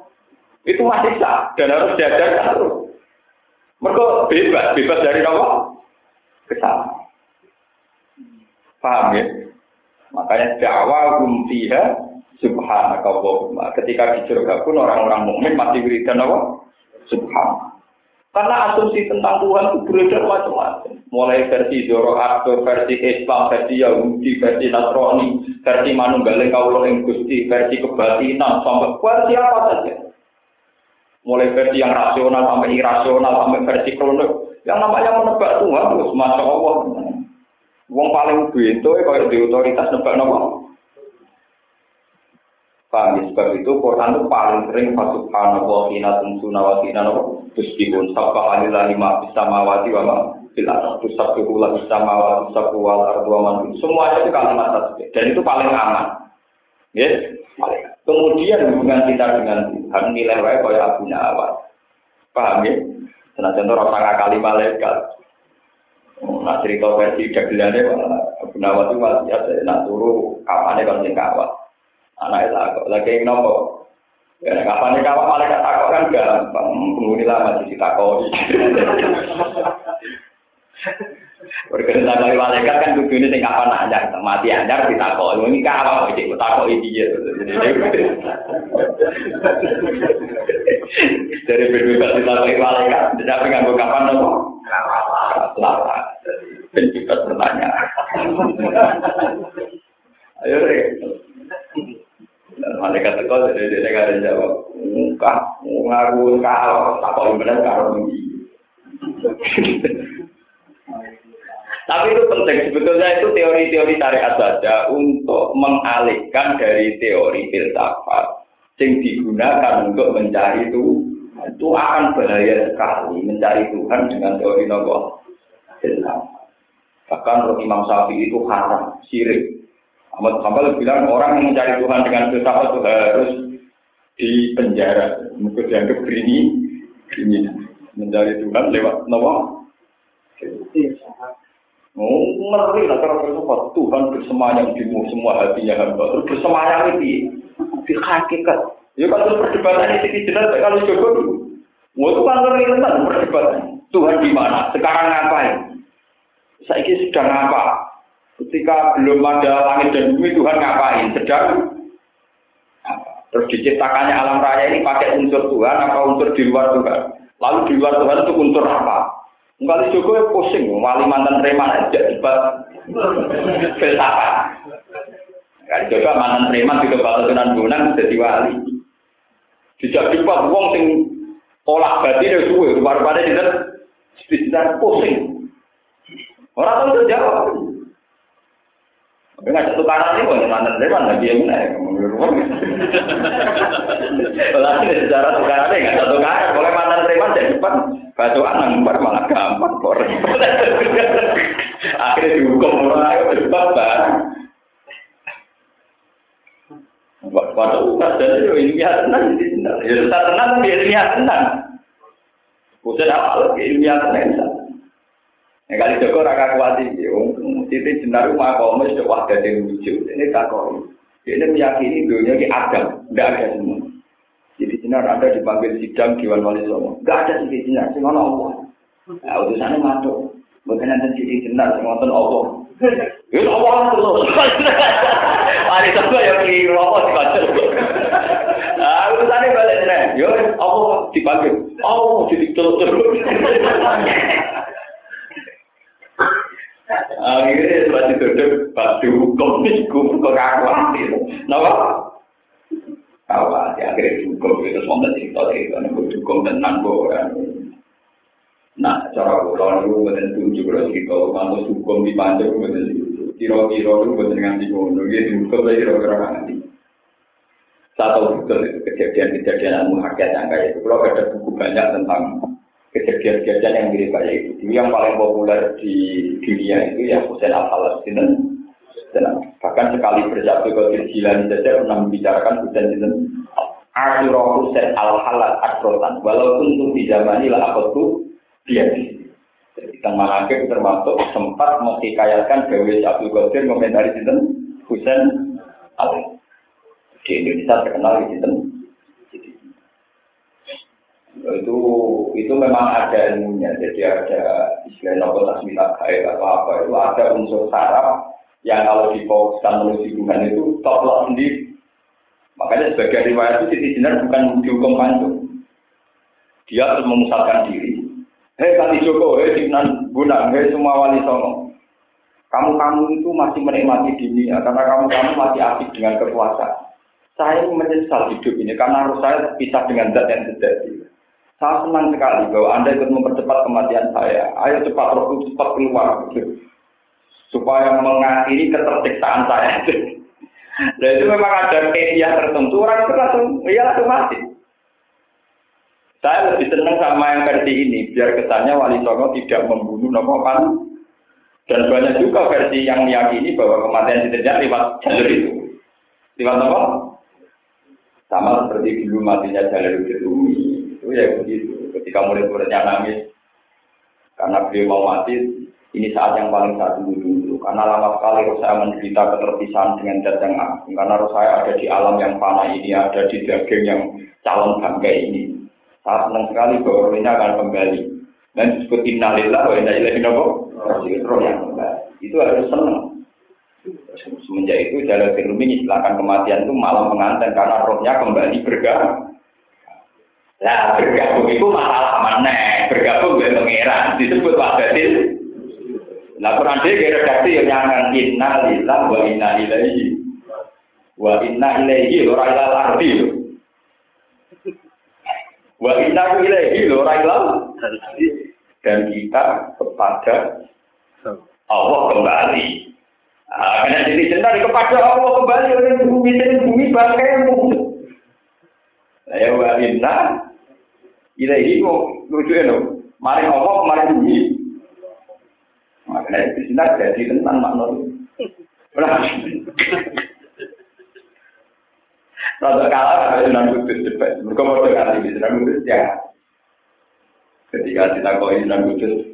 itu masih sah dan harus diajarkan terus. Mereka bebas, bebas dari apa? kesalahan. Paham ya? Makanya dakwah fiha subhanaka wa Ketika di surga pun orang-orang mukmin masih wiridan apa? Subhan. Karena asumsi tentang Tuhan itu beredar macam-macam. Mulai versi Zoroaster, versi Islam, versi Yahudi, versi Nasrani, versi Manunggaleng Kaulo Gusti, versi kebatinan, sampai versi apa saja. Mulai versi yang rasional sampai irasional, sampai versi kronik. Yang namanya menebak Tuhan terus masya Allah. Wong paling bento ya kalau di otoritas nebak nopo. Paham ya? sebab itu Quran itu paling sering wa hina tumsuna wa hina. Terus dihun sabba alillah lima bisa mawati wa ma bila terus sabtu kula bisa mawati sabtu wal ardu wa Semuanya itu kalimat tasbih dan itu paling aman. Ya, paling. Kemudian hubungan kita dengan Tuhan nilai wae kaya Abu Nawas. Paham ya? Nah, contoh rasa kali malaikat. Nah, cerita versi dagelannya, Abu Nawas itu masih ada, nah turu kapannya kalau sing kawat. Anak itu aku, lagi nopo. Ya, kapannya kawat malaikat takut kan gampang, penghuni lama di takoi. Berkena kali malaikat kan kudu ini sing kapan anyar, mati anyar ditakoi. Ini kawat, iki takoi dia. Dari berbebas ditakoi malaikat, tidak nganggo kapan nopo? Selamat. Dan kita bertanya. Ayo. Malaikat teko dari dia ada jawab. Enggak, ngaku kalau takoi benar karo Tapi itu penting sebetulnya itu teori-teori syariat saja untuk mengalihkan dari teori filsafat yang digunakan untuk mencari itu itu akan bahaya sekali mencari Tuhan dengan teori filsafat. Bahkan Roh Imam Syafi'i itu haram, sirik. Ahmad Hambal bilang orang yang mencari Tuhan dengan filsafat itu harus di penjara. Mungkin dianggap ini, ini mencari Tuhan lewat nopo. Oh, ngeri lah cara filsafat. Tuhan bersemayam di semua hatinya hamba. Terus bersemayam itu di hakikat. Ya kalau perdebatan ini jelas kalau Joko dulu. Wah itu kan ngeri perdebatan. Tuhan di mana? Sekarang ngapain? Saya ini sedang apa? Ketika belum ada langit dan bumi, Tuhan ngapain? Sedang Terus diciptakannya alam raya ini pakai unsur Tuhan apa unsur di luar Tuhan? Lalu di luar Tuhan itu unsur apa? Kali Joko ya pusing, wali mantan preman aja debat filsafat. Kali Joko mantan preman di debat tenan bulan jadi wali. Dijak debat wong sing olah batin itu suwe, baru-baru itu tidak pusing. Orang tahu jawab. Tapi nggak satu kanan ini, bukan mantan preman, lagi yang mana? Lalu sejarah tukarannya nggak satu kanan, boleh mantan preman jadi depan. Batuan nangbar malah gampang kok. Akhirnya dihukum orang ayo debat barang. Pada umat dan itu ilmiah tenang. Ya tetap tenang tapi ilmiah tenang. Bukan apa lagi ilmiah tenang. Ya kali Joko raka kuat ini, Siti jenar rumah kaum sudah wah dari lucu. Ini tak kau. Ini meyakini dunia ini Adam, tidak ada semua. Jadi Sinar ada dipanggil sidang Dewan Wali Songo. Gak ada Siti Sinar, sing ono Allah. Nah, utusannya mantuk. Bukan nanti Siti Sinar, sing nonton Allah. Ya Allah terus. Hari Sabtu ya apa di kantor. Ah, utusannya balik nih. Yo, Allah dipanggil. Allah jadi terus. Akhirnya setelah ditutup, pas dihukum, dihukum ke khawatir. Kenapa? Khawatir. Akhirnya dihukum. itu wanda cerita-cerita, dihukum tentang koran. Nah, cara koran itu, kemudian tunjuk ke cerita, lalu dihukum di pantai, kemudian dihukum. Kira-kira itu, kemudian nanti dihukum. Dia dihukum, dia kira-kira nanti. Satu kejadian-kejadian yang menghargai itu. Kalau ada buku banyak tentang kejadian-kejadian yang mirip kayak itu. Ini yang paling populer di dunia itu ya Hussein Al-Halas dan bahkan sekali bersatu ke Jilani saja pernah membicarakan hujan itu Asyurah Hussein al-halal akrotan walaupun untuk di zaman ini lah apa tuh? Dia. Jadi kita malake termasuk sempat menghikayatkan Dewi Abdul Qadir komentari itu Hussein al di Indonesia terkenal di situ itu itu memang ada ilmunya jadi ada istilah nopo tasmita kaya atau apa itu ada unsur saraf yang kalau difokuskan menuju Tuhan itu top sendiri. Makanya sebagai riwayat itu Siti Jenar bukan dihukum panjang. Dia harus memusatkan diri. Hei Kati Joko, hei Sinan Guna, hei semua wali songo. Kamu-kamu itu masih menikmati dunia karena kamu-kamu masih asik dengan kekuasaan. Saya menyesal hidup ini karena harus saya pisah dengan zat yang terjadi. Saya senang sekali bahwa Anda ikut mempercepat kematian saya. Ayo cepat rohku cepat keluar. supaya mengakhiri ketertiksaan saya. Dan itu memang ada media tertentu, orang itu langsung, iya langsung mati. Saya lebih senang sama yang versi ini, biar kesannya Wali Songo tidak membunuh Nopo Pan. Dan banyak juga versi yang meyakini bahwa kematian tidak lewat jalur itu. Lewat Nopo? Sama seperti dulu matinya jalur itu. Itu ya begitu. Ketika murid-muridnya nangis, karena beliau mau mati, ini saat yang paling saat dulu. Karena lama sekali roh saya menderita keterpisahan dengan zat yang agung. Karena roh saya ada di alam yang panah ini ada di daging yang calon bangkai ini. Saya senang sekali bahwa ini akan kembali. Dan disebut innalillah wa inna ilaihi roh yang itu harus senang. Semenjak itu jalan firmi silakan kematian itu malah mengantar karena rohnya kembali bergabung Nah, bergabung itu masalah mana? Bergabung dengan pangeran disebut wahdatil Nah, Quran dia redaksi yang nyangan inna lillah wa inna ilaihi. Wa inna ilaihi ora ilal ardi. Wa inna ilaihi ora ilal dan kita kepada Allah kembali. Ah, karena jadi cinta kepada Allah kembali oleh bumi dan bumi bangkaimu. Saya wa inna ilaihi lucu ya Mari Allah, mari bumi. Makanya di sini jadi tentang makna Rada kalah ada Sunan Kudus debat. Mereka mau dengar di Sunan Kudus ya. Ketika kita kau Sunan Kudus,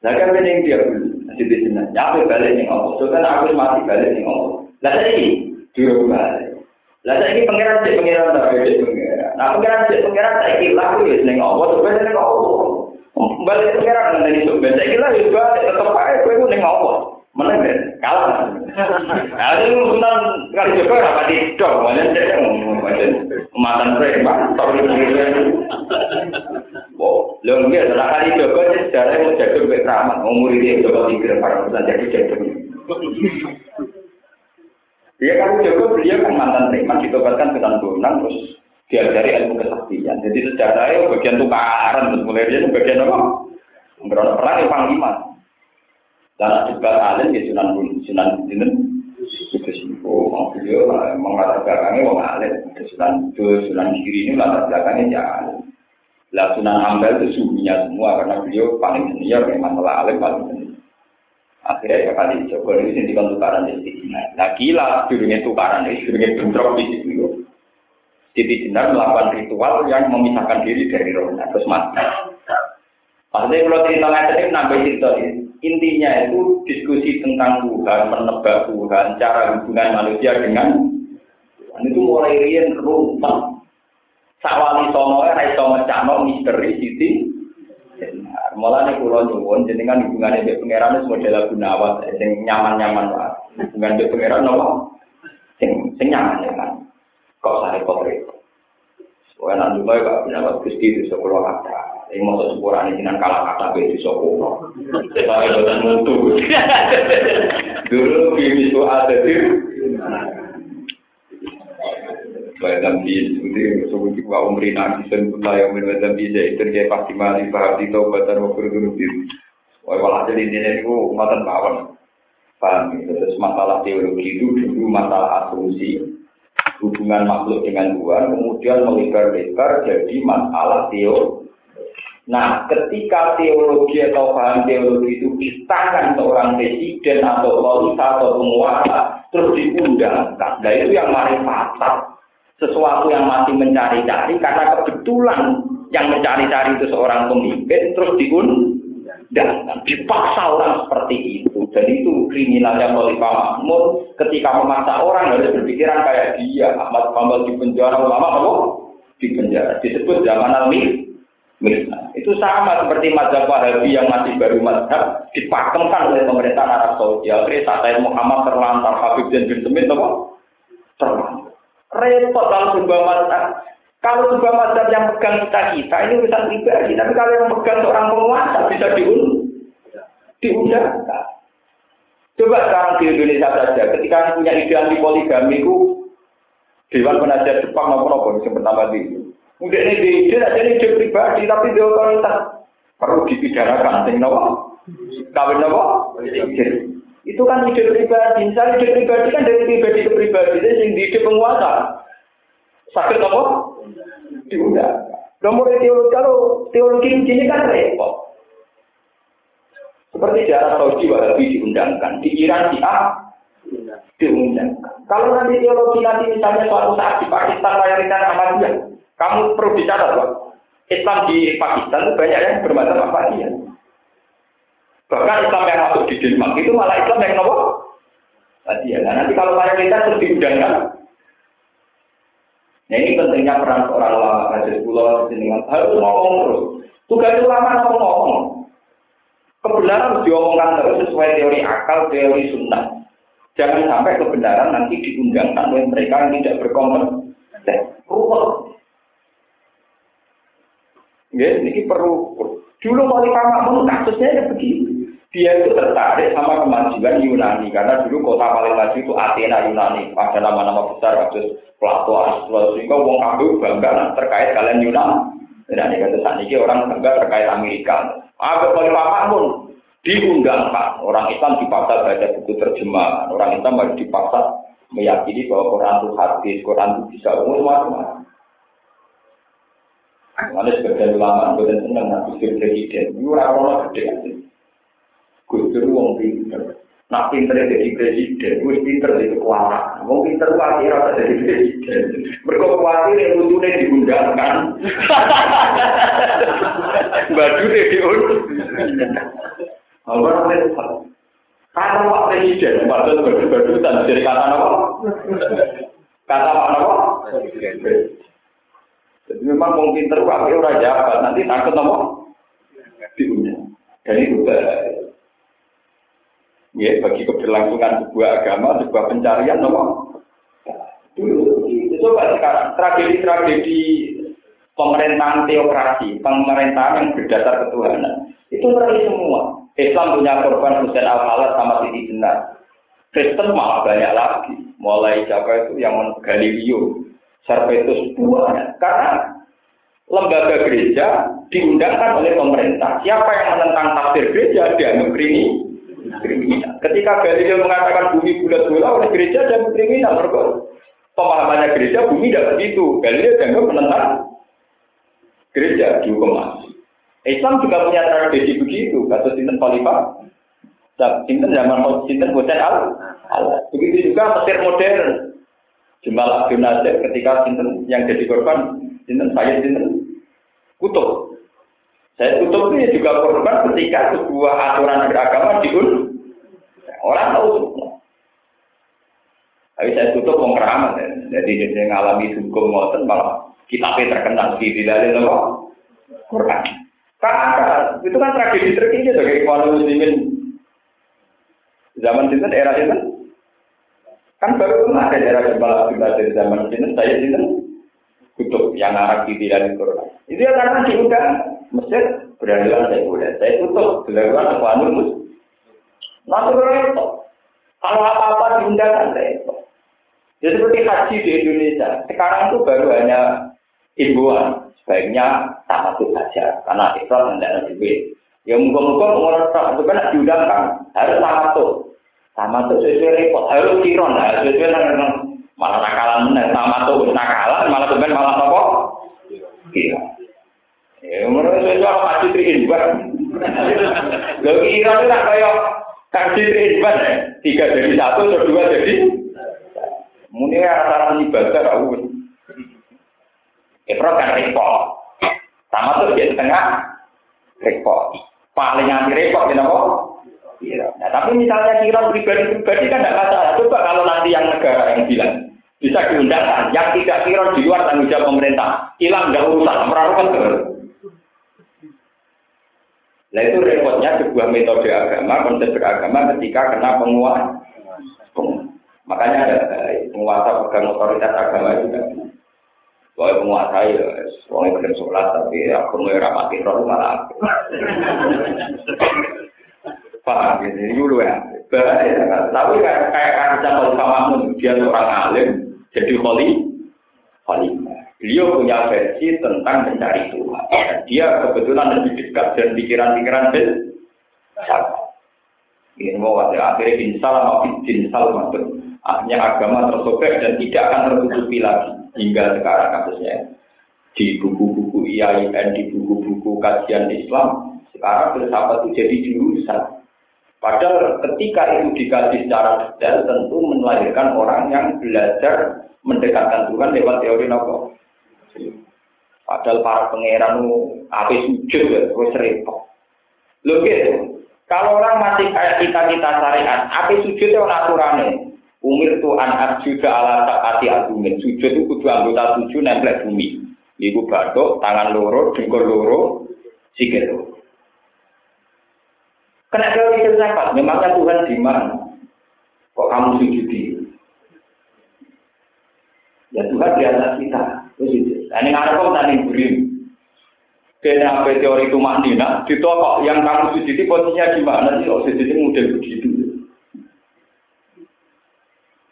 nah kan ini dia masih di sini. Nyampe balik nih Allah. So kan aku mati balik nih Allah. Lah ini dulu balik. Lah ini pangeran cek pangeran tak beda pangeran. Nah pangeran cek pangeran tak ikut laku ya seneng Allah. Beda nih Allah. Balik pangeran nanti beda ikut lah ya balik tetap aja kue nih Allah. Mana kan? Kalah. Nah, itu urusan kali juga rapat itu, mana dia macam mantan preman, tapi Oh, lo nggak ada kali juga sejarah jaga lebih ramah, umur ini coba tiga para perusahaan jadi jaga. Dia kan juga beliau kan mantan preman ditobatkan ke Tanbunan terus diajari ilmu kesaktian. Jadi sejarahnya bagian tukaran, mulai dia bagian apa? Berapa perang yang panglima. Dan juga alim ya sunan sunan dinten itu simpo mau beliau emang latar belakangnya mau alim sunan itu sunan kiri ini latar belakangnya jalan lah sunan itu suhunya semua karena beliau paling senior memang masalah alim paling senior akhirnya ya kali coba ini sini kan tukaran di sini nah gila durungnya tukaran ini durungnya bentrok di sini Siti Jenar melakukan ritual yang memisahkan diri dari roh, terus mati. Maksudnya kalau cerita nggak nambah cerita ini intinya itu diskusi tentang Tuhan, menebak Tuhan, cara hubungan manusia dengan Tuhan itu mulai rian rumput. Sawali sono ya iso mecano misteri sisi. Mulane kula nyuwun jenengan hubungane mbek pangeran wis model gunawan sing nyaman-nyaman wae. Hubungan mbek pangeran napa? Sing sing nyaman-nyaman. Kok sare kok repot. Soale nang duwe kok gunawan Gusti kula kata. Ini mau sepurane dengan kalah kata di soko. Saya boten mutu. Dulu bimi itu ada di Baik dambi itu sebuti wa umri nasi sen pula yang itu dia pasti mati paham di taubatan wa berduru diri. Wah ini itu matan bawon. Paham terus masalah teologi itu dulu masalah asumsi hubungan makhluk dengan Tuhan kemudian melebar-lebar jadi masalah teologi Nah, ketika teologi atau paham teologi itu di tangan seorang presiden atau otorita atau penguasa, terus diundangkan. Nah, itu yang mari fatal. Sesuatu yang masih mencari-cari, karena kebetulan yang mencari-cari itu seorang pemimpin, terus diundangkan. Dipaksa orang seperti itu. Dan itu kriminalnya Khalifah Mahmud ketika memaksa orang harus berpikiran kayak dia. Ahmad Bambal di penjara, ulama apa? Di penjara. Disebut zaman al Mirna. Itu sama seperti mazhab Wahabi yang masih baru mazhab dipakemkan oleh pemerintah Arab Saudi. Akhirnya saya Muhammad terlantar Habib dan bin Semit apa? Terlantar. Repot kalau sebuah mazhab. Kalau sebuah mazhab yang pegang kita kita ini urusan pribadi. Tapi kalau yang pegang seorang penguasa bisa diun diundangkan. Coba sekarang di Indonesia saja, ketika punya ide anti poligami itu Dewan Penasihat Jepang maupun apa yang pertama itu Mungkin ini di ide, jadi ide pribadi, tapi di otoritas. Perlu dipidanakan, sing nopo? Kawin nopo? Itu kan ide pribadi. Misalnya ide pribadi kan dari pribadi ke pribadi, jadi sing di ide penguasa. Sakit nopo? Diundang. Nomor teologi, kalau teologi ini kan repot. Seperti di Arab Saudi Wahabi diundangkan, di Iran A diundangkan. Kalau nanti teologi nanti misalnya suatu saat di Pakistan mayoritas Ahmadiyah, kamu perlu dicatat, Pak. Islam di Pakistan itu banyak yang bermacam apa dia. Bahkan Islam yang masuk di Denmark itu malah Islam yang nopo. Tadi Nah, nanti kalau mayoritas terus diundangkan. Nah ini pentingnya peran seorang ulama kajian pulau dengan harus ngomong terus. Tugas ulama ngomong ngomong. Kebenaran diomongkan terus sesuai teori akal, teori sunnah. Jangan sampai kebenaran nanti diundangkan oleh mereka yang tidak berkompeten. Ruwet. Ya, ini perlu. Dulu wali Makmun kasusnya ya begini. Dia itu tertarik sama kemajuan Yunani karena dulu kota paling maju itu Athena Yunani. Ada nama-nama besar kasus Plato, Aristoteles. Sehingga wong kabeh bangga terkait kalian Yunani. Dan ini kata saat ini orang bangga terkait Amerika. Apa wali Makmun? diundangkan. Orang Islam dipaksa baca buku terjemahan, orang Islam harus dipaksa meyakini bahwa Quran itu hadis, Quran itu bisa umum macam-macam. Mana sebagian ulama bukan senang Gus presiden, itu orang-orang gede Gus Dur. Nak pinter jadi presiden, gue pinter itu kuat. Mau pinter itu akhirnya jadi presiden. Mereka khawatir yang lucunya diundangkan. Baju deh diundang. Allah itu Kata Pak Presiden, padahal berdua dari kata apa? Kata apa? Jadi memang mau pinter tapi orang jabat, nanti takut apa? Diundang. Dan itu ya bagi keberlangsungan sebuah agama, sebuah pencarian apa? Dulu, coba sekarang tragedi-tragedi pemerintahan teokrasi, pemerintahan yang berdasar ketuhanan, itu berarti semua. Islam punya korban Husain al Halat sama Siti Jenar. Kristen malah banyak lagi. Mulai siapa itu yang Galileo, Servetus buahnya. Karena lembaga gereja diundangkan oleh pemerintah. Siapa yang menentang tafsir gereja dianggap kriminal. Ketika Galileo mengatakan bumi bulat bola oleh gereja dan kriminal, mereka pemahamannya gereja bumi tidak begitu. Galileo dianggap menentang gereja dihukum mati. Islam juga punya tradisi begitu. Kata Sinten Khalifah, Sinten zaman Sinten Hussein al Allah. Begitu juga Mesir modern. Jumal Abdul ketika Sinten yang jadi korban, Sinten saya Sinten kutub. Saya kutub ini juga korban ketika sebuah aturan beragama diun. Orang tahu semua. Tapi saya tutup wong keramat ya. Jadi dia ngalami hukum ngoten malah kitabnya terkenal di dalam Quran. Kakak, itu kan tragedi terkini sebagai kaum muslimin zaman itu era itu kan baru ada era kepala kita dari zaman itu saya itu kutub yang arah di tidak Quran. Itu ya karena diundang Mesir beradaban saya boleh saya tutup dilakukan kaum mus. Natural itu kalau apa-apa diundang saya itu. Jadi seperti haji di Indonesia sekarang itu baru hanya imbauan sebaiknya tamatut saja karena Islam tidak ada duit. Ya muka-muka tak itu kan diundangkan harus tamatut. Tamatut sesuai repot harus kiron harus sesuai dengan malah nakalan mana tamatut nakalan malah sebenarnya malah apa? Iya. Ya menurut saya itu apa sih terinbat? Lo kira itu tak kayak kasih terinbat ya? Tiga jadi satu, atau dua jadi. Mungkin rata-rata ibadah aku Ifrat kan repot. Sama tuh di tengah repot. Paling anti repot kenapa? Iya. Nah, tapi misalnya kira pribadi-pribadi kan tidak masalah. Coba kalau nanti yang negara yang bilang bisa diundangkan, yang tidak kira di luar tanggung jawab pemerintah, hilang nggak urusan, merarukan terus. Nah itu repotnya sebuah metode agama, konsep beragama ketika kena penguasa. Makanya ada penguasa pegang otoritas agama juga. Soalnya penguasa ya, soalnya belum sholat, tapi aku mau rapati roh malah. Pak, ini dulu ya. Tapi kayak kayak Jamal Kamakmun, dia seorang alim, jadi kholi, kholi. Beliau punya versi tentang mencari Tuhan. Dia kebetulan lebih dekat dan pikiran-pikiran siapa. Ini mau ada akhirnya insal insal. Akhirnya agama tersobek dan tidak akan tertutupi lagi hingga sekarang kasusnya di buku-buku IAIN, di buku-buku kajian Islam, sekarang filsafat itu jadi jurusan. Padahal ketika itu dikaji secara detail, tentu melahirkan orang yang belajar mendekatkan Tuhan lewat teori nopo. Padahal para pangeran apa sujud terus repot. Loh gitu, kalau orang masih kayak kita kita syariat, apa sujud itu aturannya? Umir tu an juga ala takati agumin. Sujud itu kudu anggota tujuh nempel bumi. Ibu batuk, tangan loro, dengkul loro, sikil loro. Kena teori filsafat, memangnya Tuhan di mana? Kok kamu sujudi? Ya Tuhan di atas kita. Nah, ini ada kok tadi burim. Kena apa teori itu maknina, ditokok yang kamu sujudi posisinya di mana sih? Oh, sujudi mudah begitu.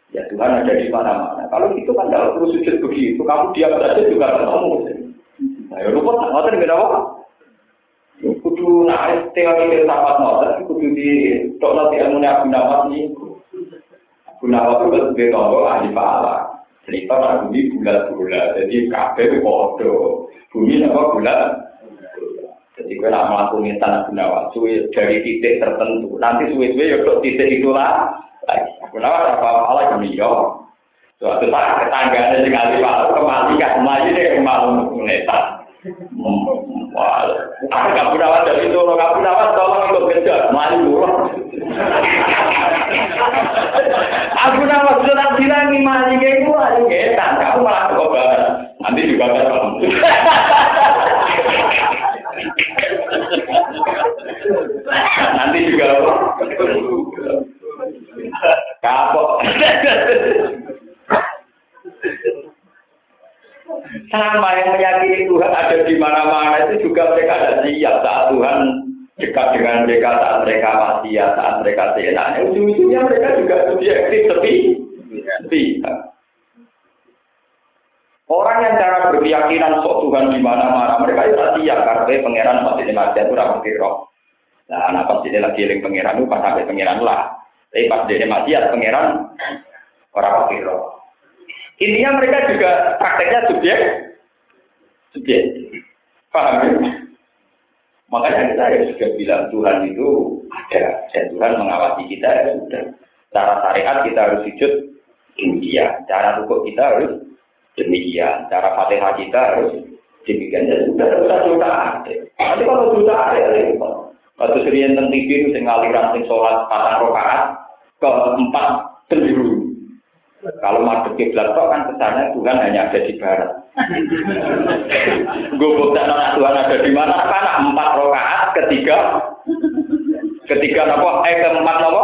Ya Tuhan ada di mana-mana. Kalau itu kan kalau perlu sujud begitu, kamu diam saja juga ketemu. Nah, ya rumput, ngoten nggak apa. Kudu nak teori filsafat ngoten kudu di tok nanti ilmu Abu Nawas niku. Abu Nawas itu lebih tonggo ahli pahala. Cerita nak bumi bulat-bulat, jadi kabeh podo. Bumi apa bulat? Jadi kau nak melakukan tanah gunawan, suwe dari titik tertentu. Nanti suwe-suwe ya titik itulah. Gunawan apa malah yang yo. Suatu saat ketangganya dengan ahli pahala kembali kan melayu deh mau menetas. Wah, aku gak wadah itu, lo gak punya wadah, tolong ikut kejar, maju. Aku nama sudah bilang ini maju ayo getan, kamu malah kekobaran. Nanti juga kan kamu. Nanti juga kapok. Sama yang meyakini Tuhan ada di mana-mana itu juga mereka ada siap saat Tuhan dekat dengan mereka saat mereka masih saat mereka seenaknya. Ujung-ujungnya mereka juga subjektif tapi tidak. Orang yang cara berkeyakinan sok Tuhan di mana-mana, mereka itu siap karena pangeran masih di masjid itu rapi roh. Nah, anak pas ini lagi eling pangeran itu pas sampai pangeran lah. Tapi pas dia maksiat pangeran orang roh. Intinya mereka juga prakteknya subjek, subjek. Paham ya? Makanya kita ya sudah bilang Tuhan itu ada dan Tuhan mengawasi kita ya sudah. Cara syariat kita harus sujud demikian, cara rukuk kita harus demikian, cara fatihah kita harus demikian. Ya sudah, sudah sudah ada. Tapi kalau sudah ada ya repot. Waktu serian tentang TV itu sing aliran sing sholat patang rokaat keempat sendiri. Kalau madep kiblat kok kan kesannya Tuhan hanya ada di barat. Gue bukti anak Tuhan ada di mana? Kan empat rakaat ketiga ketiga nopo eh keempat nopo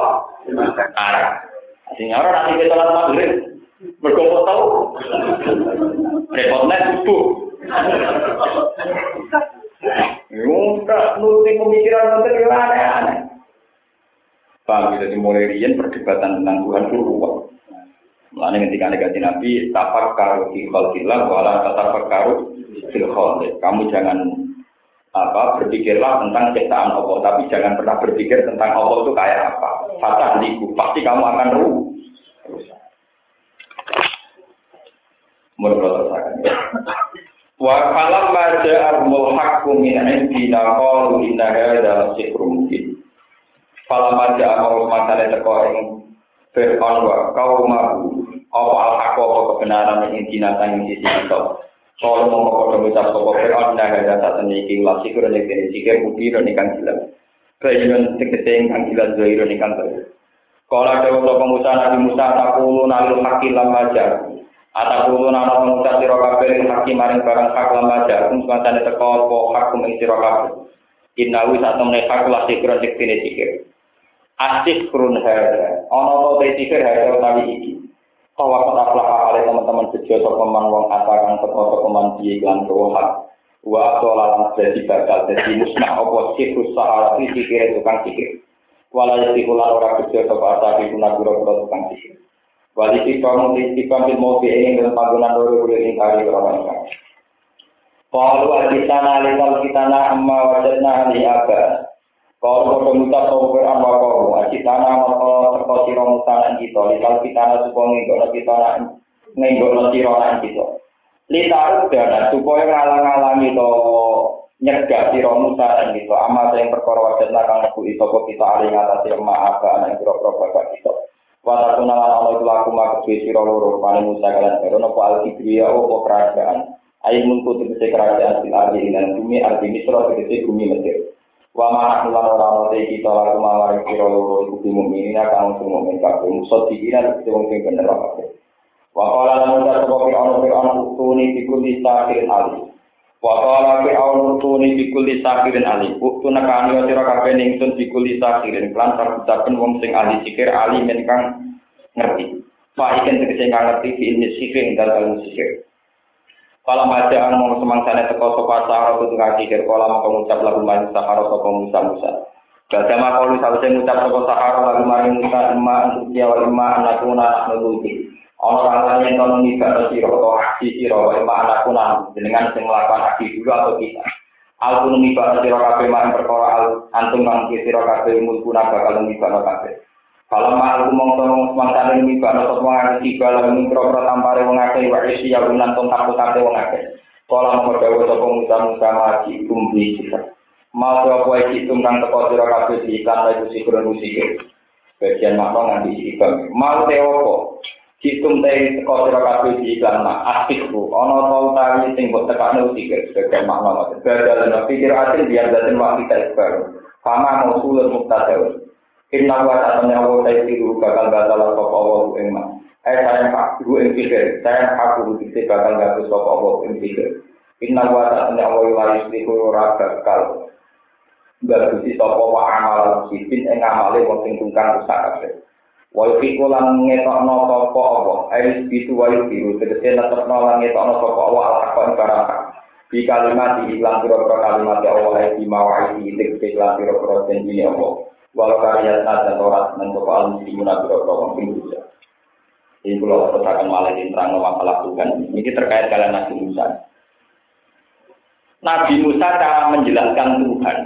arah. Artinya orang nanti sholat maghrib berkumpul tahu repotnya subuh. Udah nurutin pemikiran nanti aneh-aneh. Paham, jadi mulai rian perdebatan tentang Tuhan itu ruwet. Mulane ketika negatif Nabi, tapak karu di khalqillah, wala tapak karu fil Kamu jangan apa berpikirlah tentang ciptaan Allah, tapi jangan pernah berpikir tentang Allah itu kayak apa. Fatah liku, pasti kamu akan ruh. Menurut saya. Wa kalam baca armul hakku min indina qalu inna hadza sikrun mubin. Falam baca armul masale teko ing Fir'aun wa kaumahu apa al-haqqa apa kebenaran yang dinatang di sisi kita. Soal mau kau mengucap sopo Fir'aun ada saat ini iki ulah sikur dan kini sikir dan ikan jelas. Kayunan tegese ingkang jelas dan ikan zahir. Kalau ada sopo Musa Nabi Musa takulu nalil hakil lama Atap rutun ana pengucap siro kabir yang maring barang hak lama jahum semacamnya teko po hak kumeng siro kabir. Inawi satu menek hak lah sikron diktini sikir. Asik kurun hera. Ono to te sikir hera utawi iki. Kawa wakot aflah kakali teman-teman sejo sokoman wong atakan teko sokoman biye iklan ke wohak. Wa atolalan sesi bakal sesi musnah opo sikru sahalati sikir tukang sikir. Walau sikulan orang kecil sopa asapi guna guru-guru tukang sikir. Wali mau titipan di mobil ini dengan panggungan dulu boleh ingkari orang ini. Kalau ada sana lekal kita na amma wajadna ahli. Kalau kau pemutar kau beramal kau, aji tanah atau terkau siro musanan kita, likal kita na supo ngigok kita na siro na kita. Litaruk dana supaya ngalang-alangi to nyegah siro musanan kita, amal yang perkara wajah nakang nebu itu kok kita alih ngatasi emak aga anak biro-biro bapak kita. Walau nalan Allah itu laku maka kedua siro loro, paling musa kalian karo nopo al-kibriya opo kerajaan. Ayo mengkutu kerajaan sila di dan bumi arti misro tegese bumi Mesir. Wa ma lan ora ono te kita lalu mawari kira loro iku di mukminin akan sing mukmin kabeh dikira itu wong sing bener. Wa qala lan uta sapa fi ono fi ono tuni Wa qala fi awtuni bi kulli sakirin ali. Waktu kan yo sira kabeh ningsun bi kulli sakirin lan sabutaken wong sing ahli sikir ali men kang ngerti. Fa iken tegese kang ngerti fi ilmi sikir dal al sikir. Kala majaan mong semangsane teko sapa sahara tu tengah sikir kala mong ngucap lagu man sahara sapa Musa Musa. Gada ma kalu sawise ngucap sapa sahara lagu man Musa ma ya wal ma anatuna nuluti. Ono rasanya yang kamu nih kata si roto aksi si roto yang pak anakku nanti dengan si melakukan aksi dulu atau kita. Aku nih kata si kafe main perkara al antum kamu nih si roto kafe mulku naga kalau nih kata kafe. Kalau mah aku mau tolong semangat nih nih kata sok mengaku si kalau nih kro kro ya lu nanti takut takut wong akeh. Kala mau berdua sok muda muda lagi kumpi kita. Mau tuh aku aja itu kang kabeh si roto kafe di. Bagian mah nanti iki kita. Mau tuh Hitung teh teko sira kabeh di iklan nak asik. Ana ta utawi sing mbok tekakno iki sebagai makna ngoten. Gagal ana pikir asin biar daten waktu kita baru. Fama mausulun muktadawun. Inna wa ta'ala wa ta'ala bakal batal sapa Allah ing mak. Eh saya pak guru ing pikir, saya aku dikse bakal gak sapa Allah ing pikir. Inna wa ta'ala wa la yuslihu ora bakal bagusi sapa wa amal sipin ing amale wong sing tungkang rusak kabeh. Wal fiku lan ngetokno sapa apa? Aris itu wayu biru tegese netepno lan ngetokno sapa apa al-hakon baraka. Di kalimat di iklan pira-pira kalimat ya Allah di mawai di tegese iklan pira-pira janji Allah. Wal karya dan torat nang sapa al-muslimuna pira-pira wong bisa. Ini kalau teruskan malah di terang masalah Tuhan. Ini terkait kalian Nabi Musa. Nabi Musa cara menjelaskan Tuhan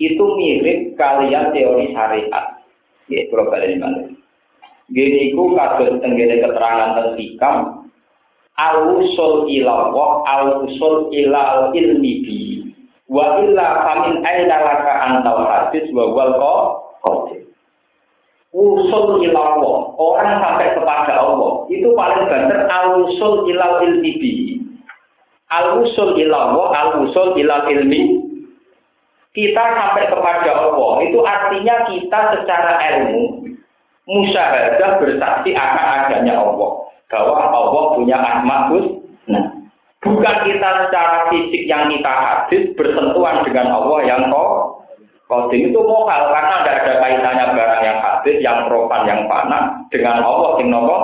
itu mirip kalian teori syariat. Ya, kalau balik mana? Gini ku kados tenggene keterangan tentang hikam. Al-usul ila wa al-usul ila ilmi bi. Wa illa famin aina laka antal hadis wa wal qadir. Usul ila orang sampai kepada Allah itu paling benar al-usul ila ilmi bi. Al-usul ila al-usul ila ilmi kita sampai kepada Allah itu artinya kita secara ilmu musyahadah bersaksi akan adanya Allah bahwa Allah punya asma nah bukan kita secara fisik yang kita hadis bersentuhan dengan Allah yang kok Kodim itu mokal karena tidak ada kaitannya barang yang hadis, yang profan, yang fana dengan Allah yang nopo.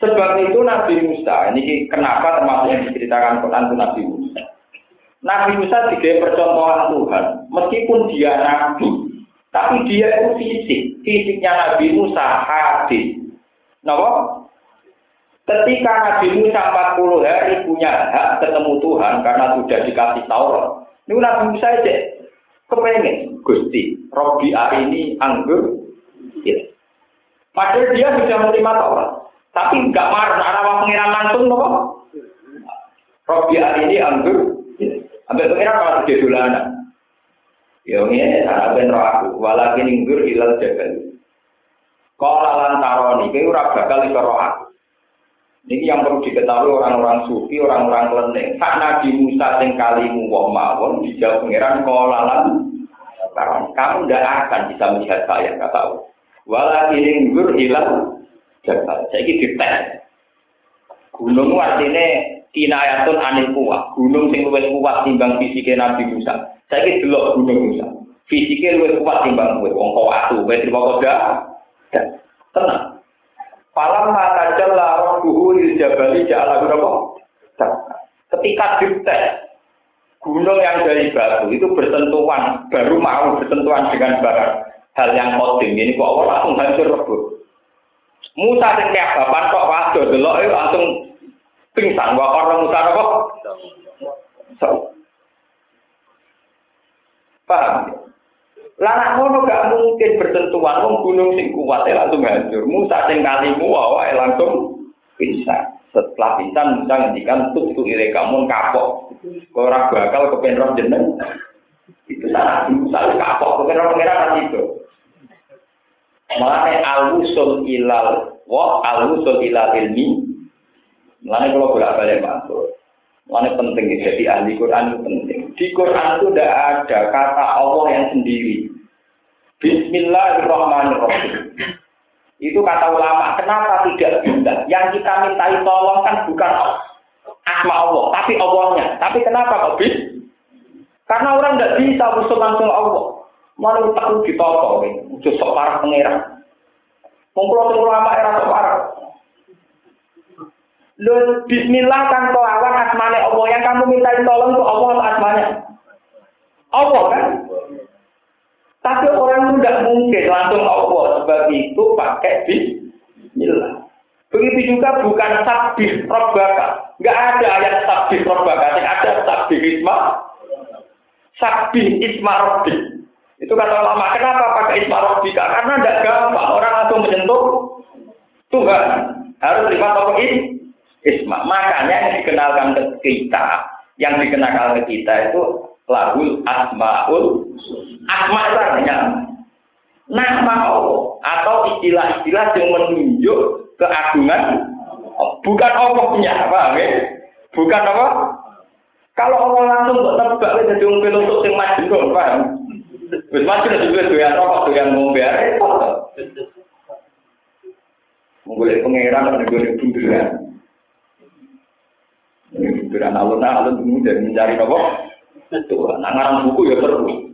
Sebab itu Nabi Musa, ini kenapa termasuk yang diceritakan Quran itu Nabi Musa. Nabi Musa juga percontohan Tuhan, meskipun dia nabi, tapi dia itu fisik. Fisiknya Nabi Musa hadis. Kenapa? Ketika Nabi Musa 40 hari punya hak ketemu Tuhan karena sudah dikasih Taurat. Ini Nabi Musa aja kepengen Gusti, Robi ini anggur. Ya. Padahal dia sudah menerima Taurat. Tapi nggak marah, arah pengiran langsung, nopo. Robi ini anggur. Sampai pengiran malah gede. Ya ini cara ben aku, walakin inggur hilal jabal. Kala lan taroni, kowe ora bakal iso aku. Ini yang perlu diketahui orang-orang sufi, orang-orang kelenteng. Sak Nabi Musa sing kalimu wong mawon dijawab pengiran kala lan taroni. Kamu tidak akan bisa melihat saya, kata Allah. Walakin inggur jabal. Saya ini dites. Gunung artinya kinayatun anil kuat. Gunung sing luwih kuat timbang fisike Nabi Musa. Saiki delok gunung Musa. Fisike luwih kuat timbang kowe wong kok atu, kowe trimo koda. Tenang. Falam mata jalla rabbuhu lil jabali ja'ala berapa? Ketika dites gunung yang dari batu itu bersentuhan, baru mau bersentuhan dengan barang hal yang kodim ini kok Allah langsung hancur rebut. Musa sing kayak bapak kok waduh delok langsung pingsan wa orang Musa apa? Paham? Lanak ngono gak mungkin bersentuhan wong gunung sing kuat ya langsung hancur. Musa sing kalimu wae langsung bisa. Setelah bisa Musa ngendikan tuh ire kamu kapok. Ora bakal kepen jeneng. Itu sana Musa kapok kepen roh pengira itu. Mulane al-usul ilal wa al-usul ilal ilmi Mulanya kalau bolak balik masuk, mulanya penting jadi ahli Quran itu penting. Di Quran itu tidak ada kata Allah yang sendiri. Bismillahirrahmanirrahim. Itu kata ulama, kenapa tidak bisa? Yang kita mintai tolong kan bukan asma Allah, tapi Allahnya. Tapi kenapa kok bisa? Karena orang tidak bisa usul langsung Allah. Malah tak ditoto, udah sok parah pengeran. Ulama era Lu bismillah kan kelawan asmane Allah yang kamu minta tolong itu Allah asmanya. Allah kan? Tapi orang itu tidak mungkin langsung Allah sebab itu pakai bismillah. Begitu juga bukan sabih robbaka. Enggak ada ayat sabih robbaka, ada sabih isma. Sabih isma robbi. Itu kata ulama, kenapa pakai isma robbika? Karena tidak gampang orang langsung menyentuh Tuhan. Harus terima apa isma. Makanya yang dikenalkan ke kita, yang dikenalkan ke kita itu lahul asmaul asma itu artinya nama Allah atau istilah-istilah yang menunjuk keagungan bukan Allahnya, paham ya? Bukan apa? Kalau Allah langsung kok tebak jadi wong untuk sing majnun, paham? Wis majnun juga doyan rokok, doyan ngombe arek. Menggolek pangeran nek golek bunderan. Bunderan alun-alun ini dari mencari apa? Tuhan. Nah, ngarang buku ya perlu.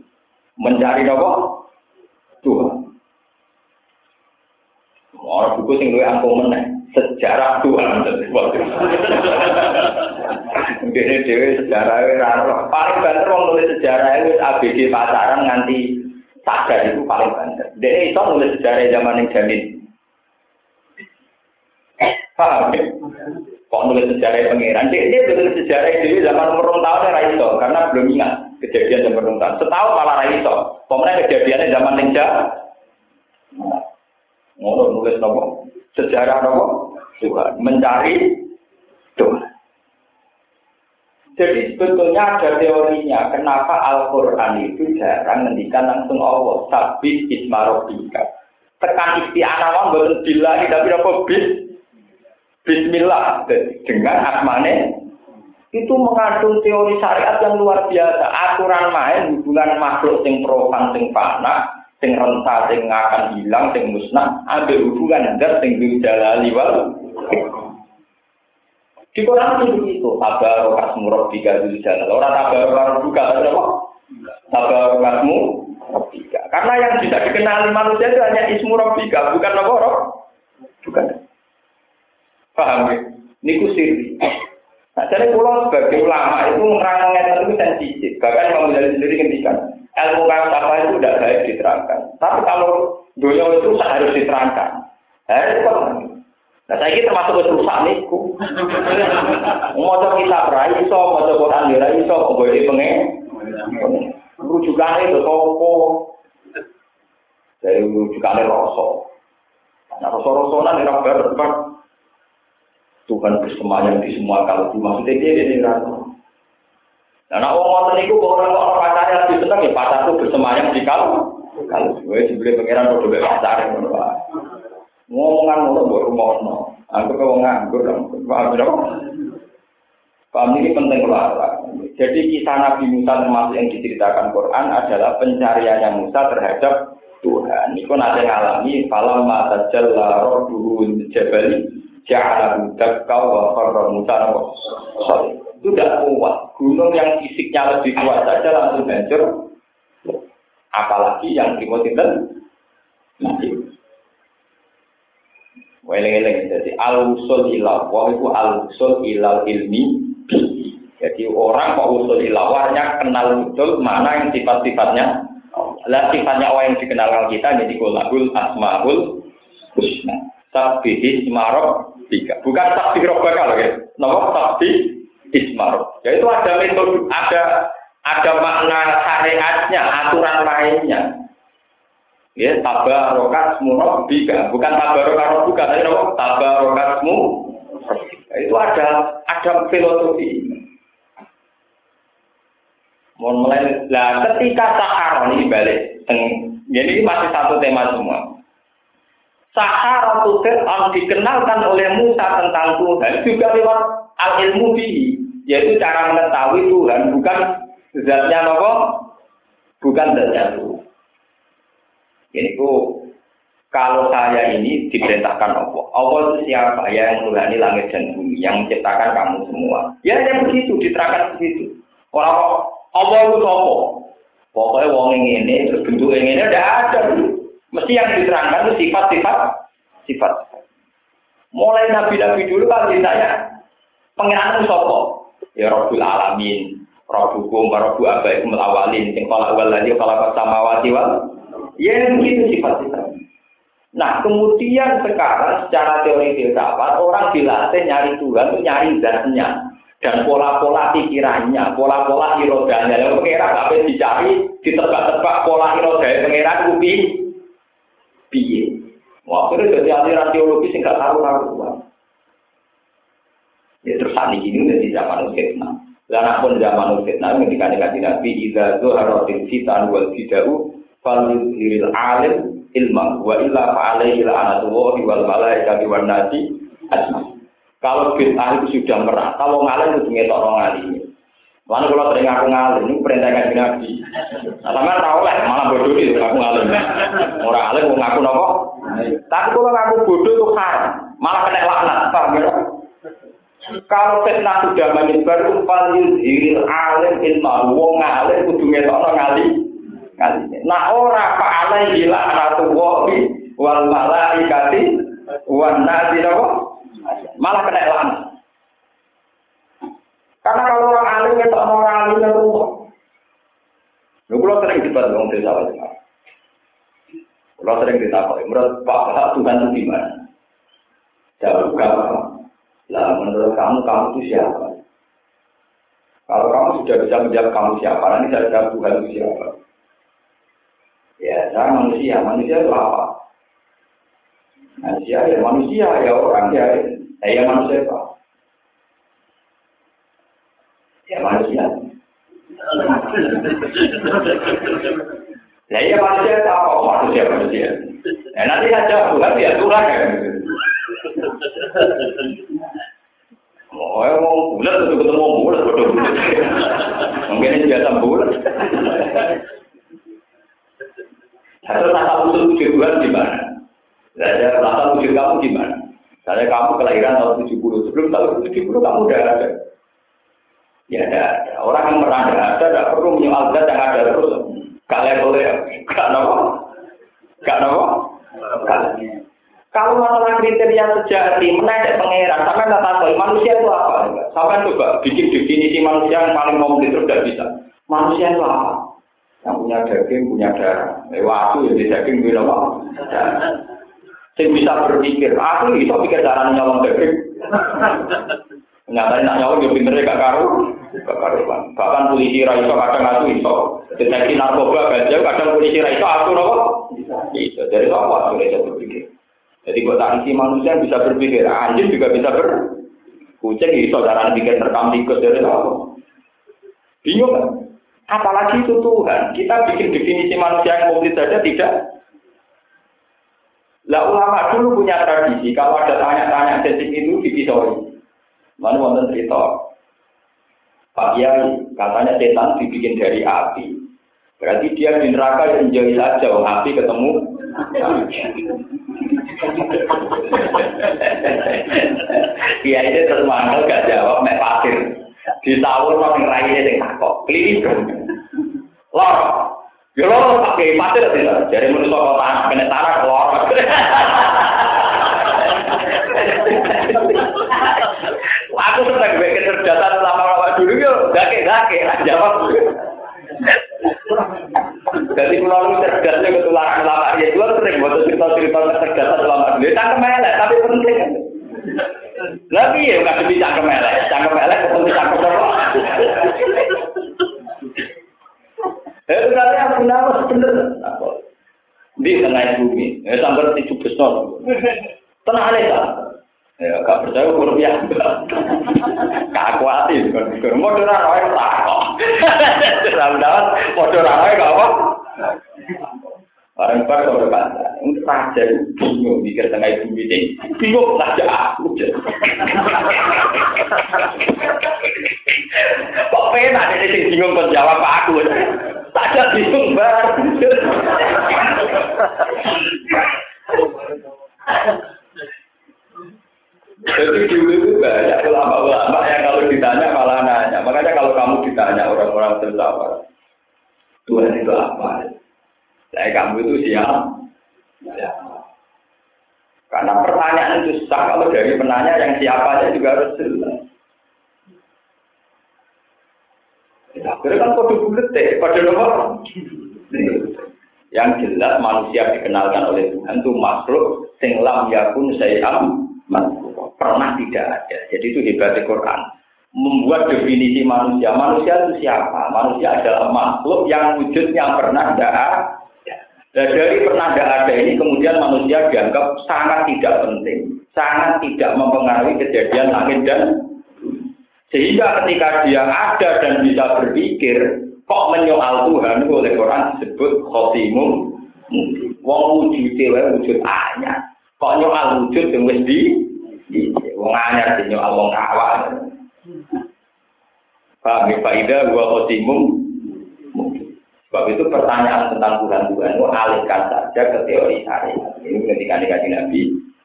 Mencari apa? Tuhan. Orang buku sing luwih angkung meneh sejarah Tuhan. Ini dewe sejarah raro. Paling banter wong nulis sejarah itu ABG pacaran nganti sadar itu paling banter. Dia itu nulis sejarah zaman yang jamin. Paham ya? Kok nulis sejarah pangeran? Dia, dia nulis sejarah itu zaman umur tahun ya itu karena belum ingat kejadian zaman umur tahun. Setahu malah itu. Pemenang kejadiannya zaman yang Ngono nulis nopo sejarah nopo Tuhan mencari Tuhan. Jadi sebetulnya ada teorinya kenapa Al-Quran itu jarang ngendikan langsung Allah. Sabit ismarobika. Tekan isti'anah wong boten tapi apa bis Bismillah dengan asmane itu mengandung teori syariat yang luar biasa. Aturan main hubungan makhluk sing profan sing fana sing renta sing akan hilang sing musnah ada hubungan zat sing jalali wal. Di Quran itu begitu tabar kasmu rabbika jalal. Orang tabar rabbuka apa? Tabar kasmu rabbika karena yang bisa dikenali manusia itu hanya ismu rabbika bukan apa bukan paham ya niku sirri Nah, jadi pulau sebagai ulama itu menerangkan itu sensitif. Bahkan Imam Ghazali sendiri ngendikan, ilmu falsafah itu tidak baik diterangkan. Tapi kalau dunia itu harus diterangkan. Eh, itu Nah, saya ini termasuk rusak niku. Mau kita berai iso, mau Quran iso, kok boleh pengen. Rujukan itu toko. Dari rujukan rosok. Nah, rosok-rosokan ini rabar Tuhan bersemayam di semua kalau maksudnya dia ini rasa. Nah, nak wong kok ora kok pacare lebih seneng ya pacarku bersemayam di kalau kalau gue dibeli pangeran kok dhewe pacare ngono wae. Ngomongan ngono mbok rumono. Aku kok nganggur paham ya? Paham ini penting keluar. Jadi kisah Nabi Musa termasuk yang diceritakan Quran adalah pencariannya Musa terhadap Tuhan. Itu nanti ngalami falam mata jalla rabbuhu jabali ja'ala dakka wa qarra Musa itu tidak kuat. Gunung yang fisiknya lebih kuat saja langsung hancur. Apalagi yang itu masih. Weleng-weleng. Jadi al-usul ilah. Wah itu al-usul ilal ilmi. Jadi orang kok usul ilawarnya kenal betul mana yang sifat-sifatnya. Lah sifatnya orang yang dikenal kita jadi kulahul asmaul husna. Sabbihi ismarok tiga. Bukan sabbi robbaka loh ya. Nomor sabbi ismar. Ya itu ada metode, ada ada makna syariatnya, aturan mainnya. Ya, tabarokasmu rabbika, bukan tabarokasmu bukan, tapi apa? Tabarokasmu. Ya, itu ada ada filosofi. Mohon mulai, lah ketika sahar ini balik, jadi masih satu tema semua. Sahar itu dikenalkan oleh Musa tentang Tuhan juga lewat al ilmu bihi yaitu cara mengetahui Tuhan bukan zatnya apa? Bukan zatnya Tuhan. Ini ku kalau saya ini diperintahkan Allah. Allah itu siapa? Ya yang menghuni langit dan bumi, yang menciptakan kamu semua. Ya yang begitu, diterangkan begitu. Orang Allah itu apa? Pokoknya wong ini, terus bentuk ini ada. Mesti yang diterangkan itu sifat-sifat, sifat. Mulai nabi-nabi dulu kan ditanya, pengiran itu ya Rabbul Alamin, Rabbukum Rabbu abaikum awalin, yang kala awal lagi kala samawati wal. Ya begitu sifat-sifat. Nah, kemudian sekarang secara teori filsafat orang dilatih nyari Tuhan itu nyari zatnya. dan pola-pola pikirannya, pola-pola irodanya. Yang pengira sampai dicari, ditebak-tebak pola irodanya pengira kubi, piye. Waktu itu jadi aliran teologis yang gak tahu Ya terus saat ini udah di zaman fitnah. Dan pun zaman fitnah ketika dikasih nabi ida zuharatil fitan wal fidau falil alim ilma wa illa fa'alaihi la'anatullahi wal malaikati wan nasi ajma'in. Kalau bid'ah itu sudah merah, kalau ngalim itu ngetok orang ngalim. Lalu kalau sering aku ngalim, ini perintah kan Nabi. Sama tahu lah, malah bodoh itu aku ngalim. Orang ngalim mau ngaku nopo. Tapi kalau ngaku bodoh itu haram, malah kena laknat. Paham ya? Kalau fitnah sudah menyebar, paling ziril alim ilmu wong ngalim kudu ngetok orang ngalim. Nah orang pak alaihi la'natullahi wal malaikati wan nasi nopo malah kena elang. Karena kalau orang alim itu orang alim itu Lu kalau sering debat dengan desa wajah. Kalau sering ditakoi, menurut Pak Tuhan itu gimana? Jawab kamu. Lah menurut kamu, kamu itu siapa? Kalau kamu sudah bisa menjawab kamu siapa, nanti saya jawab Tuhan itu siapa? Ya, saya manusia. Manusia itu apa? Manusia ya manusia, ya orang ya Nah, ya manusia apa? Ya manusia. Nah, iya manusia apa? Manusia manusia. Nah, nanti saja Tuhan ya Tuhan ya. Oh, ya mau bulat itu ketemu bulat, bodoh bulat. Mungkin ini biasa bulat. Satu rasa usul wujud di mana? Rasa wujud kamu di mana? Misalnya kamu kelahiran tahun 70, sebelum tahun 70 kamu udah ada. Ya ada. Orang yang pernah ada, tidak perlu menyoal zat yang ada terus. Gak level ya, gak nopo. Gak nopo. Kalau masalah kriteria sejati, menaik pangeran, sampai nggak tahu manusia itu apa? Sampai coba bikin definisi manusia yang paling komplit itu tidak bisa. Manusia itu apa? Yang punya daging, punya darah. Eh, waktu ya di daging, punya apa? Sing bisa berpikir, aku bisa pikir cara nyolong daging. Nyatanya nak nyolong ya pinternya gak karu, gak karuan. Bahkan polisi raiso kadang aku iso. Deteksi narkoba gajah kadang polisi raiso aku nopo. Bisa. Jadi apa aku bisa berpikir? Jadi buat isi manusia bisa berpikir, anjing juga bisa ber. Kucing iso cara bikin rekam tikus dari apa? Bingung kan? Apalagi itu Tuhan. Kita bikin definisi manusia yang komplit saja tidak lah ulama dulu punya tradisi, kalau ada tanya-tanya sensitif itu dipisoi. Mana wonten cerita. Pak Kiai, katanya setan dibikin dari api. Berarti dia di neraka yang jauh saja, oh, api ketemu. Kiai ini terus gak jawab, mek pasir. Di tahun orang raya yang takut, klinis. Lor, Ya lo pakai pasir tidak, jadi menurut kota kena tanah keluar. Aku senang gue kecerdasan lama-lama dulu yo, gake gake lah jawab. Jadi lu cerdasnya ketularan lama ya dua sering buat cerita-cerita kecerdasan lama dulu. Cangkem elek tapi penting. Lagi ya nggak bisa cangkem elek, cangkem elek ketemu cangkem apa? Eh, berarti aku nama bener. Di tengah bumi, eh sampai tujuh besar. Tenang aja, Ya, gak percaya kurang ya. Gak kuatin, kan. Mau dorang roy tak kok. Dalam-dalam, mau dorang roy gak apa. Orang bar kalau untuk raja bingung mikir tengah bumi ini. Bingung raja aku. Kok pena ada sing bingung kok jawab aku. Tak bingung bar. Jadi dulu itu banyak ulama-ulama yang kalau ditanya malah nanya. Makanya kalau kamu ditanya orang-orang tertawa, Tuhan itu apa? Saya kamu itu siapa? Ya. Karena pertanyaan itu sah kalau dari penanya yang siapanya juga harus jelas. Ya, akhirnya kan kode bulat deh, kode nomor. Yang jelas manusia dikenalkan oleh Tuhan itu makhluk sing lam yakun sayyam pernah tidak ada. Jadi itu hebatnya Quran. membuat definisi manusia. Manusia itu siapa? Manusia adalah makhluk yang wujudnya pernah tidak ada. Nah, dari pernah tidak ada ini kemudian manusia dianggap sangat tidak penting, sangat tidak mempengaruhi kejadian langit dan sehingga ketika dia ada dan bisa berpikir, kok menyoal Tuhan oleh Quran disebut khotimum Wong wujud wujud anyar. Kok nyoal wujud sing wis wong anyar sing nyoal wong awal. Paham ya faida wa khotimum Sebab itu pertanyaan tentang Tuhan Tuhan itu alihkan saja ke teori syariat. Ini ketika dikaji Nabi,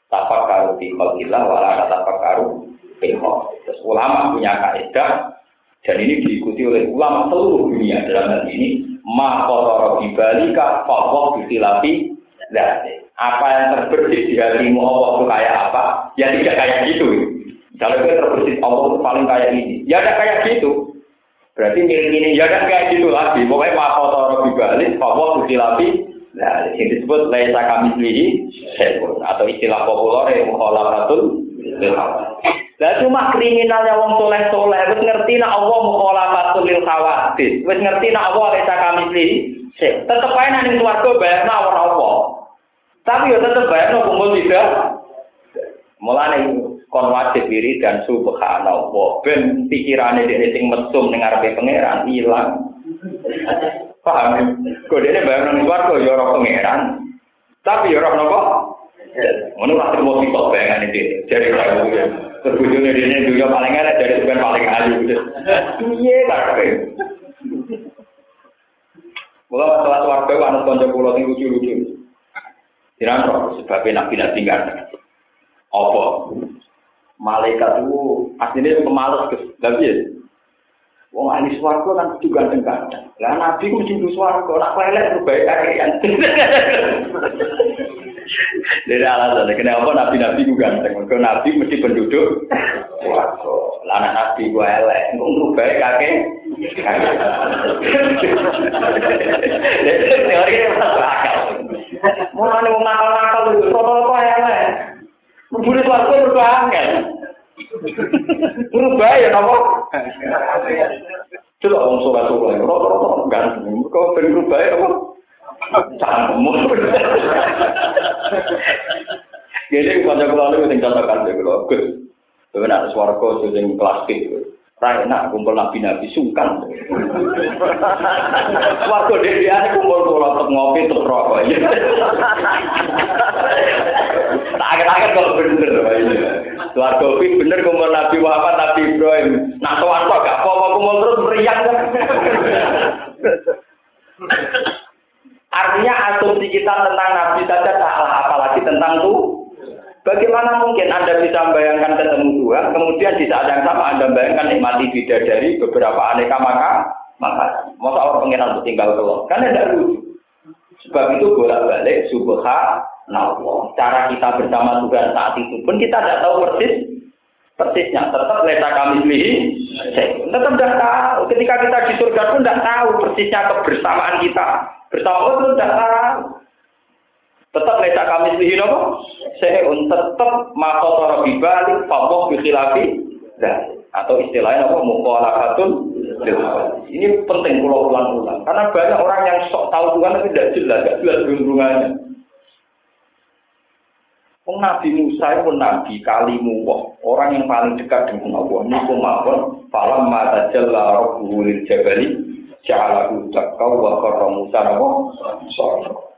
tapak karu fi khalqillah wala tapak karu fi Terus ulama punya kaidah dan ini diikuti oleh ulama seluruh dunia dalam hal ini ma qadara bibalika fa bisilafi dzati. Apa yang terbersih di hatimu Allah itu kayak apa? Ya tidak kayak gitu. Kalau itu terbersih Allah itu paling kayak ini. Ya ada kayak gitu. Berarti milik ini ya ada kayak gitu lagi. Pokoknya ma qadara bibalik fa bisilafi Nah, yang disebut laisa kami sendiri atau istilah populer yang Lah cuma kriminalnya wong soleh soleh, wis ngerti nak Allah mukhalafatul lil khawatir, wis ngerti nak Allah resa kami sih, tetep ae nang swarga bayarna ora apa. Tapi yo tetep bayarno kumpul tidak. Mulane kon wajib diri dan subhanallah ben pikirane dhewe sing mesum ning ngarepe pangeran ilang. Paham? Kok dene bayar nang swarga yo ora pangeran. Tapi yo ora napa? Ngono lah terus kok bayangan iki. Jadi Terbujurnya di sini dunia paling enak dari sebenarnya paling ayu. Iya, karepe. Mula masalah warga kan konco pulau yang lucu-lucu. Tidak roh sebabnya nabi nabi nggak Apa? Malaikat itu aslinya pemalas ke ya. Wong ahli swarga kan kudu ganteng-ganteng. Lah nabi ku mesti swarga, nak elek baik kakean. Jadi alasan, kenapa nabi-nabi juga ganteng? Mereka nabi mesti penduduk. Wah, lah anak nabi gue elek, untuk baik kakek. Teori ini masuk akal. Mulane wong ngapa-ngapa lho, sopo kok ele. Mbune swarga berubah angel. Berubah ya napa? Cela wong sopo to kok rata-rata ganteng. Mergo ben berubah apa? Cangkem. Jadi kalau kalau lu tinggal tak kalau gue, gue nak suarco sih Ra enak kumpul nabi-nabi sungkan. Swarga dhewean kumpul kula tetep ngopi tetep rokok. Tak aget-aget kalau bener. Swarga kuwi bener kumpul Nabi Muhammad, Nabi Ibrahim. Nak sowan kok gak apa-apa kumpul terus meriang. Artinya asumsi kita tentang Nabi saja salah, apalagi tentang tuh. Bagaimana mungkin Anda bisa membayangkan ketemu Tuhan, kemudian di saat yang sama Anda membayangkan nikmati dari beberapa aneka maka maka masa orang pengiran tinggal keluar kan tidak lucu. Sebab itu bolak balik subhanallah. Cara kita bersama Tuhan saat itu pun kita tidak tahu persis persisnya. Tetap leta kami lihi, tetap tidak tahu. Ketika kita di surga pun tidak tahu persisnya kebersamaan kita Bersama Allah itu tidak tahu. Tetap letak kami sendiri nopo. Saya tetap makotor bibalik fakoh bikhilafi atau istilahnya apa mukhalafatun ini penting pulau ulang-ulang. Karena banyak orang yang sok tahu Tuhan tapi tidak jelas tidak jelas hubungannya Oh, Nabi Musa itu nabi kalimu orang yang paling dekat dengan Allah. Niku mawon falam mata jalla rabbuhu jabali ja'alahu takau wa qarra Musa napa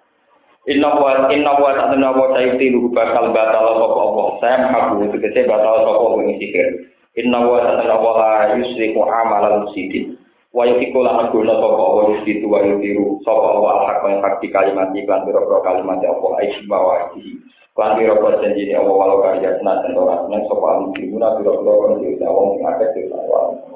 Inna wa inna wa ta'ala wa ta'ala bakal batal sapa apa saya mahabu tegese batal sapa wong sihir. Inna wa ta'ala wa la yusriku amalan sidin wa yukiku lan guna sapa apa yusitu wa yukiru sapa apa hak yang hak di kalimat iklan biro kalimat apa aisi bawa iki lan biro janji Allah walau karya senajan ora seneng sapa al muslimuna biro-biro kan diusaha wong